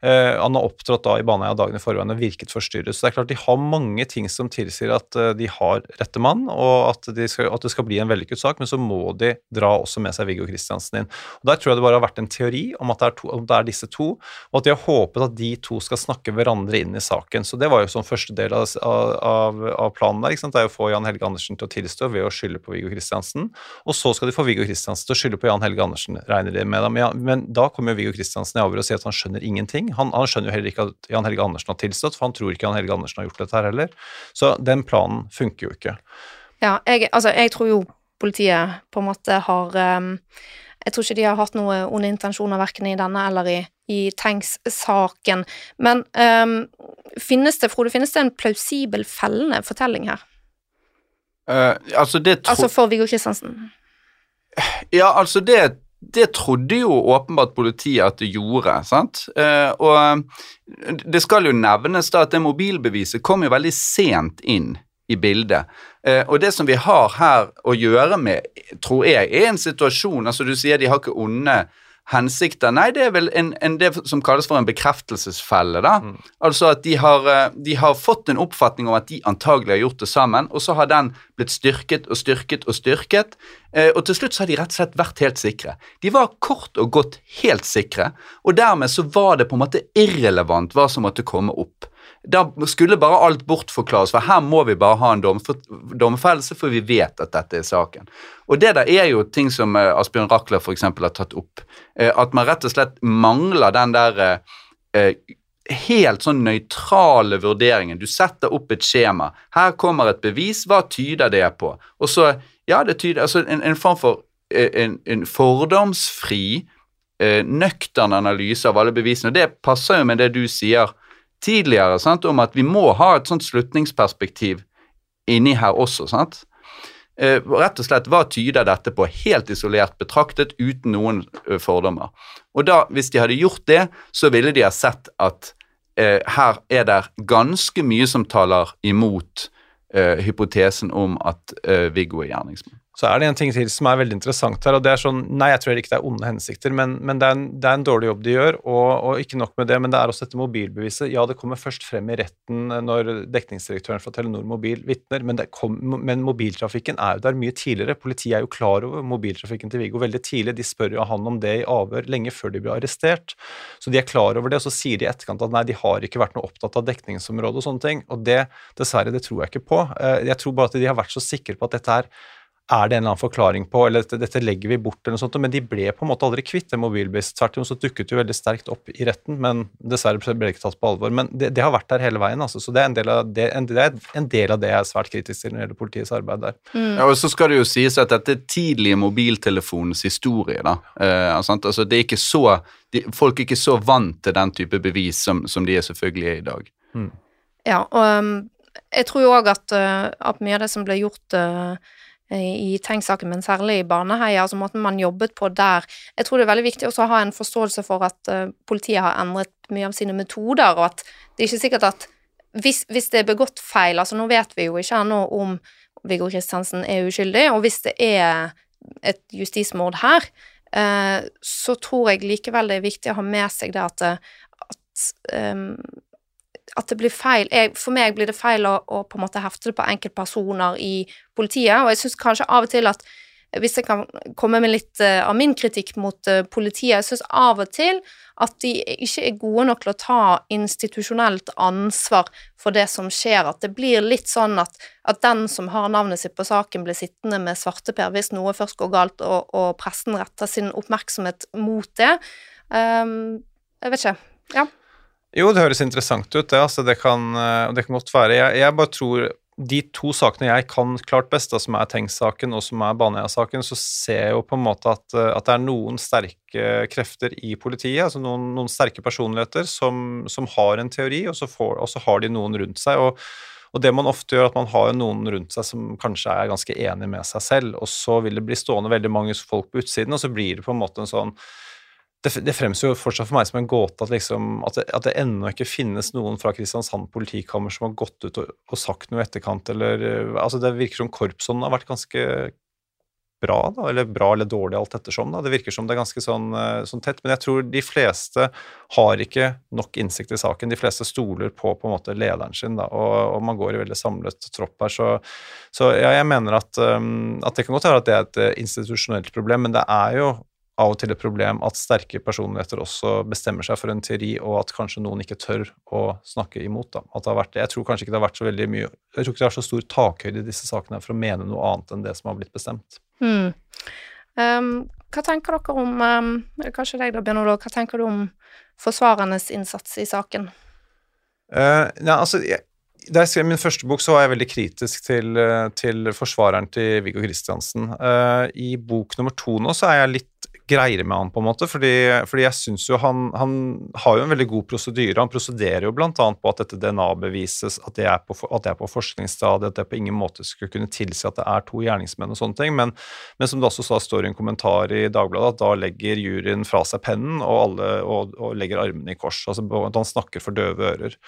Uh, han har opptrådt da i Baneheia dagen i forveien og virket forstyrret. Så det er klart de har mange ting som tilsier at uh, de har rette mann, og at, de skal, at det skal bli en vellykket sak, men så må de dra også med seg Viggo Kristiansen inn. Og Der tror jeg det bare har vært en teori om at det er, to, om det er disse to, og at de har håpet at de to skal snakke hverandre inn i saken. Så det var jo sånn første del av, av, av planen der. Det er å få Jan Helge Andersen til å tilstå ved å skylde på Viggo Kristiansen. Og så skal de få Viggo Kristiansen til å skylde på Jan Helge Andersen, regner de med. dem. Ja, men da kommer jo Viggo Kristiansen i avhør og sier at han skjønner ingenting. Han, han skjønner jo heller ikke at Jan Helge Andersen har tilstått, for han tror ikke Jan Helge Andersen har gjort dette her heller. Så den planen funker jo ikke. Ja, jeg, altså, jeg tror jo politiet på en måte har um, Jeg tror ikke de har hatt noen onde intensjoner verken i denne eller i, i Tanks-saken. Men um, finnes det, Frode, finnes det en plausibel fellende fortelling her? Uh, altså, det Altså for Viggo Kristiansen? Ja, altså det, det trodde jo åpenbart politiet at det gjorde, sant? Uh, og eh, det skal jo nevnes da at det mobilbeviset kom jo veldig sent inn i bildet. Eh, og det som vi har her å gjøre med, tror jeg, er en situasjon Altså, du sier de har ikke onde hensikter. Nei, det er vel en, en, det som kalles for en bekreftelsesfelle, da. Altså at de har, eh, de har fått en oppfatning om at de antagelig har gjort det sammen, og så har den blitt styrket og styrket og styrket, eh, og til slutt så har de rett og slett vært helt sikre. De var kort og godt helt sikre, og dermed så var det på en måte irrelevant hva som måtte komme opp. Da skulle bare alt bortforklares, for her må vi bare ha en domf- domfellelse, for vi vet at dette er saken. Og det der er jo ting som eh, Asbjørn Rakler f.eks. har tatt opp. Eh, at man rett og slett mangler den der eh, helt sånn nøytrale vurderingen. Du setter opp et skjema. Her kommer et bevis. Hva tyder det på? Og så, ja, det tyder Altså en, en form for en, en fordomsfri, nøktern analyse av alle bevisene. Og det passer jo med det du sier tidligere, sant, om at vi må ha et sånt slutningsperspektiv inni her også, sant. Eh, rett og slett, hva tyder dette på, helt isolert betraktet, uten noen eh, fordommer. Og da, hvis de hadde gjort det, så ville de ha sett at eh, her er det ganske mye som taler imot eh, hypotesen om at eh, Viggo er gjerningsmann. Så er det en ting til som er veldig interessant her, og det er sånn Nei, jeg tror ikke det er onde hensikter, men, men det, er en, det, er en, dårlig jobb de gjør, og, og, ikke nok med det, men det er også dette mobilbeviset. Ja, det kommer først frem i retten når dekningsdirektøren fra Telenor Mobil vitner, men, men, mobiltrafikken er jo der mye tidligere. Politiet er jo klar over mobiltrafikken til Viggo veldig tidlig. De spør jo han om det i avhør lenge før de blir arrestert. Så de er klar over det, og så sier de i etterkant at nei, de har ikke vært noe opptatt av dekningsområdet og sånne ting. Og det, dessverre, det tror jeg ikke på. Eh, jeg tror bare at de har vært så sikre på at dette er er det en eller annen forklaring på, eller dette, dette, legger vi bort, eller noe sånt, men de ble på en måte aldri kvitt det mobilbevis. Tvert imot så dukket det jo veldig sterkt opp i retten, men dessverre ble det ikke tatt på alvor. Men det, det har vært der hele veien, altså. Så det er en del av det, en, det, en del av det jeg er svært kritisk til når det gjelder politiets arbeid der. Mm. Ja, og så skal det jo sies at dette er tidlige mobiltelefonens historie, da. Eh, altså, det er ikke så, de, folk er ikke så vant til den type bevis som, som de er selvfølgelig er i dag. Mm. Ja, og um, jeg tror jo òg at, uh, at, mye av det som ble gjort uh, i Tenk-saken, men særlig i Baneheia, altså måten man jobbet på der. Jeg tror det er veldig viktig også å ha en forståelse for at uh, politiet har endret mye av sine metoder, og at det er ikke sikkert at hvis, hvis det er begått feil, altså nå vet vi jo ikke ennå om Viggo Kristiansen er uskyldig, og hvis det er et justismord her, uh, så tror jeg likevel det er viktig å ha med seg det at, at um, at det blir feil jeg, For meg blir det feil å, å, på en måte hefte det på enkeltpersoner i politiet, og jeg syns kanskje av og til at hvis jeg kan komme med litt uh, av min kritikk mot uh, politiet, jeg syns av og til at de ikke er gode nok til å ta institusjonelt ansvar for det som skjer, at det blir litt sånn at, at den som har navnet sitt på saken, blir sittende med svarteper hvis noe først går galt, og, og pressen retter sin oppmerksomhet mot det. Um, jeg vet ikke. Ja. Jo, det høres interessant ut, det. Altså, det, kan, eh, det kan godt være. Jeg, jeg, bare tror de to sakene jeg kan klart best, da, som er Tengs-saken og som er Baneheia-saken, så ser jeg jo på en måte at, eh, at, det er noen sterke krefter i politiet, altså noen, noen sterke personligheter som, som, har en teori, og så, får, og så, har de noen rundt seg. og og det man ofte gjør, at man har noen rundt seg som kanskje er ganske enig med seg selv, og så vil det bli stående veldig mange folk på utsiden, og så blir det på en måte en sånn det, det fremstår jo fortsatt for meg som en gåte at, liksom, at, det, at det ennå ikke finnes noen fra Kristiansand politikammer som har gått ut og, og sagt noe i etterkant, eller altså Det virker som korpsånden har vært ganske bra, da, eller bra eller dårlig, alt ettersom. Da. Det virker som det er ganske sånn, eh, sånn, tett. Men jeg tror de fleste har ikke nok innsikt i saken. De fleste stoler på på en måte lederen sin, da, og, og man går i veldig samlet tropp her. Så, så ja, jeg mener at, um, at det kan godt være at det er et eh, institusjonelt problem, men det er jo av og til et problem at sterke personligheter også bestemmer seg for en teori, og at kanskje noen ikke tør å snakke imot. At det har vært, jeg tror kanskje ikke det har vært så veldig mye Jeg tror ikke det er så stor takhøyde i disse sakene for å mene noe annet enn det som har blitt bestemt. Hmm. Um, hva tenker dere om um, Kanskje deg da, Bjørn Olav. Hva tenker du om forsvarernes innsats i saken? Uh, ja, altså, jeg, da jeg skrev min første bok, så var jeg veldig kritisk til, eh, til forsvareren til Viggo Kristiansen. Uh, I bok nummer to nå så er jeg litt greiere med han, på en måte. Fordi, fordi jeg syns jo han, han, har jo en veldig god prosedyre. Han prosederer jo bl.a. på at dette DNA-bevises, at, det er på, at det er på forskningsstadiet, at det på ingen måte skulle kunne tilsi at det er to gjerningsmenn og sånne ting. Men, men som det også sa, står i en kommentar i Dagbladet, at da legger juryen fra seg pennen og, alle, og, og legger armene i kors. Altså at han snakker for døve ører.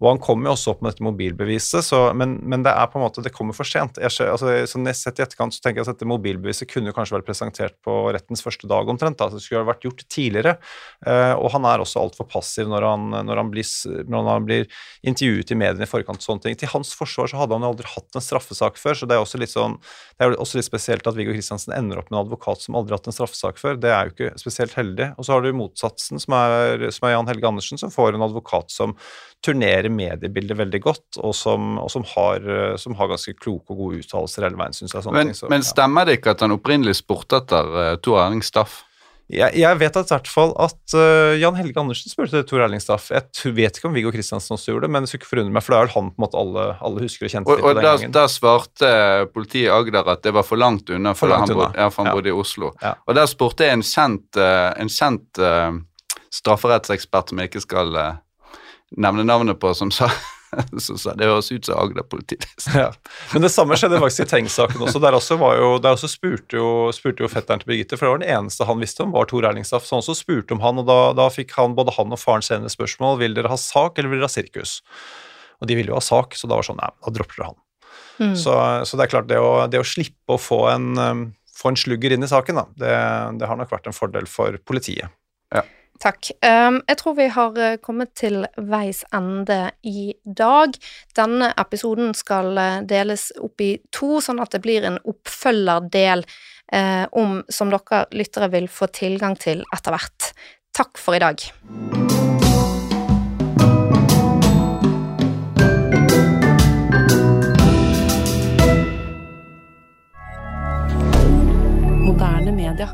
Og han kommer jo også opp med dette mobilbeviset, så, men, men, det er på en måte, det kommer for sent. Jeg, altså, sånn sett i etterkant så tenker jeg at dette mobilbeviset kunne kanskje vært presentert på rettens første dag omtrent. Da. Det skulle vært gjort tidligere. Uh, og han er også altfor passiv når han, når, han blir, når han, blir, intervjuet i mediene i forkant. sånne ting. Til hans forsvar så hadde han jo aldri hatt en straffesak før, så det er også litt, sånn, det er også litt spesielt at Viggo Kristiansen ender opp med en advokat som aldri har hatt en straffesak før. Det er jo ikke spesielt heldig. Og så har du motsatsen, som er, som er Jan Helge Andersen, som får en advokat som turnerer mediebildet veldig godt, og som, og som, har, som har, ganske kloke og gode uttalelser hele veien, syns jeg. Men, ting, så, men, stemmer det ikke at han opprinnelig spurte etter uh, Tor Erling Staff? Jeg, jeg vet at, i hvert fall at uh, Jan Helge Andersen spurte Tor Erlingstaff. Jeg tror- vet ikke om Viggo Kristiansen også gjorde det, men det skulle ikke forundre meg, for det er vel han på en måte alle, alle husker og kjente Og, til og den gangen. gangen. da svarte politiet i Agder at det var for langt unna, For for langt han, unna. bodde, ja, for han Ja. bodde i Oslo. Ja. Og der spurte jeg en kjent, eh, en kjent uh, strafferettsekspert som jeg ikke skal uh, nevne navnet på, som sa, <laughs> <laughs> som sa det høres ut som Agder politidistrikt. <laughs> Ja. Men det samme skjedde faktisk i Tengs-saken også. Der også, var jo, der også spurte, jo, spurte jo fetteren til Birgitte, for det var den eneste han visste om, var Tor Erlingstaff. Så han også spurte om han, og da, da fikk han, både han og faren senere spørsmål vil dere ha sak eller vil dere ha sirkus. Og de ville jo ha sak, så da var det sånn nei, da dropper dere han. Mm. Så, så det er klart, det å, det å slippe å få en, um, få en slugger inn i saken, da, det, det har nok vært en fordel for politiet. Takk. Ehm, jeg tror vi har eh, kommet til veis ende i dag. Denne episoden skal eh, deles opp i to, sånn at det blir en oppfølgerdel eh, om, som dere lyttere vil få tilgang til etter hvert. Takk for i dag. Moderne media.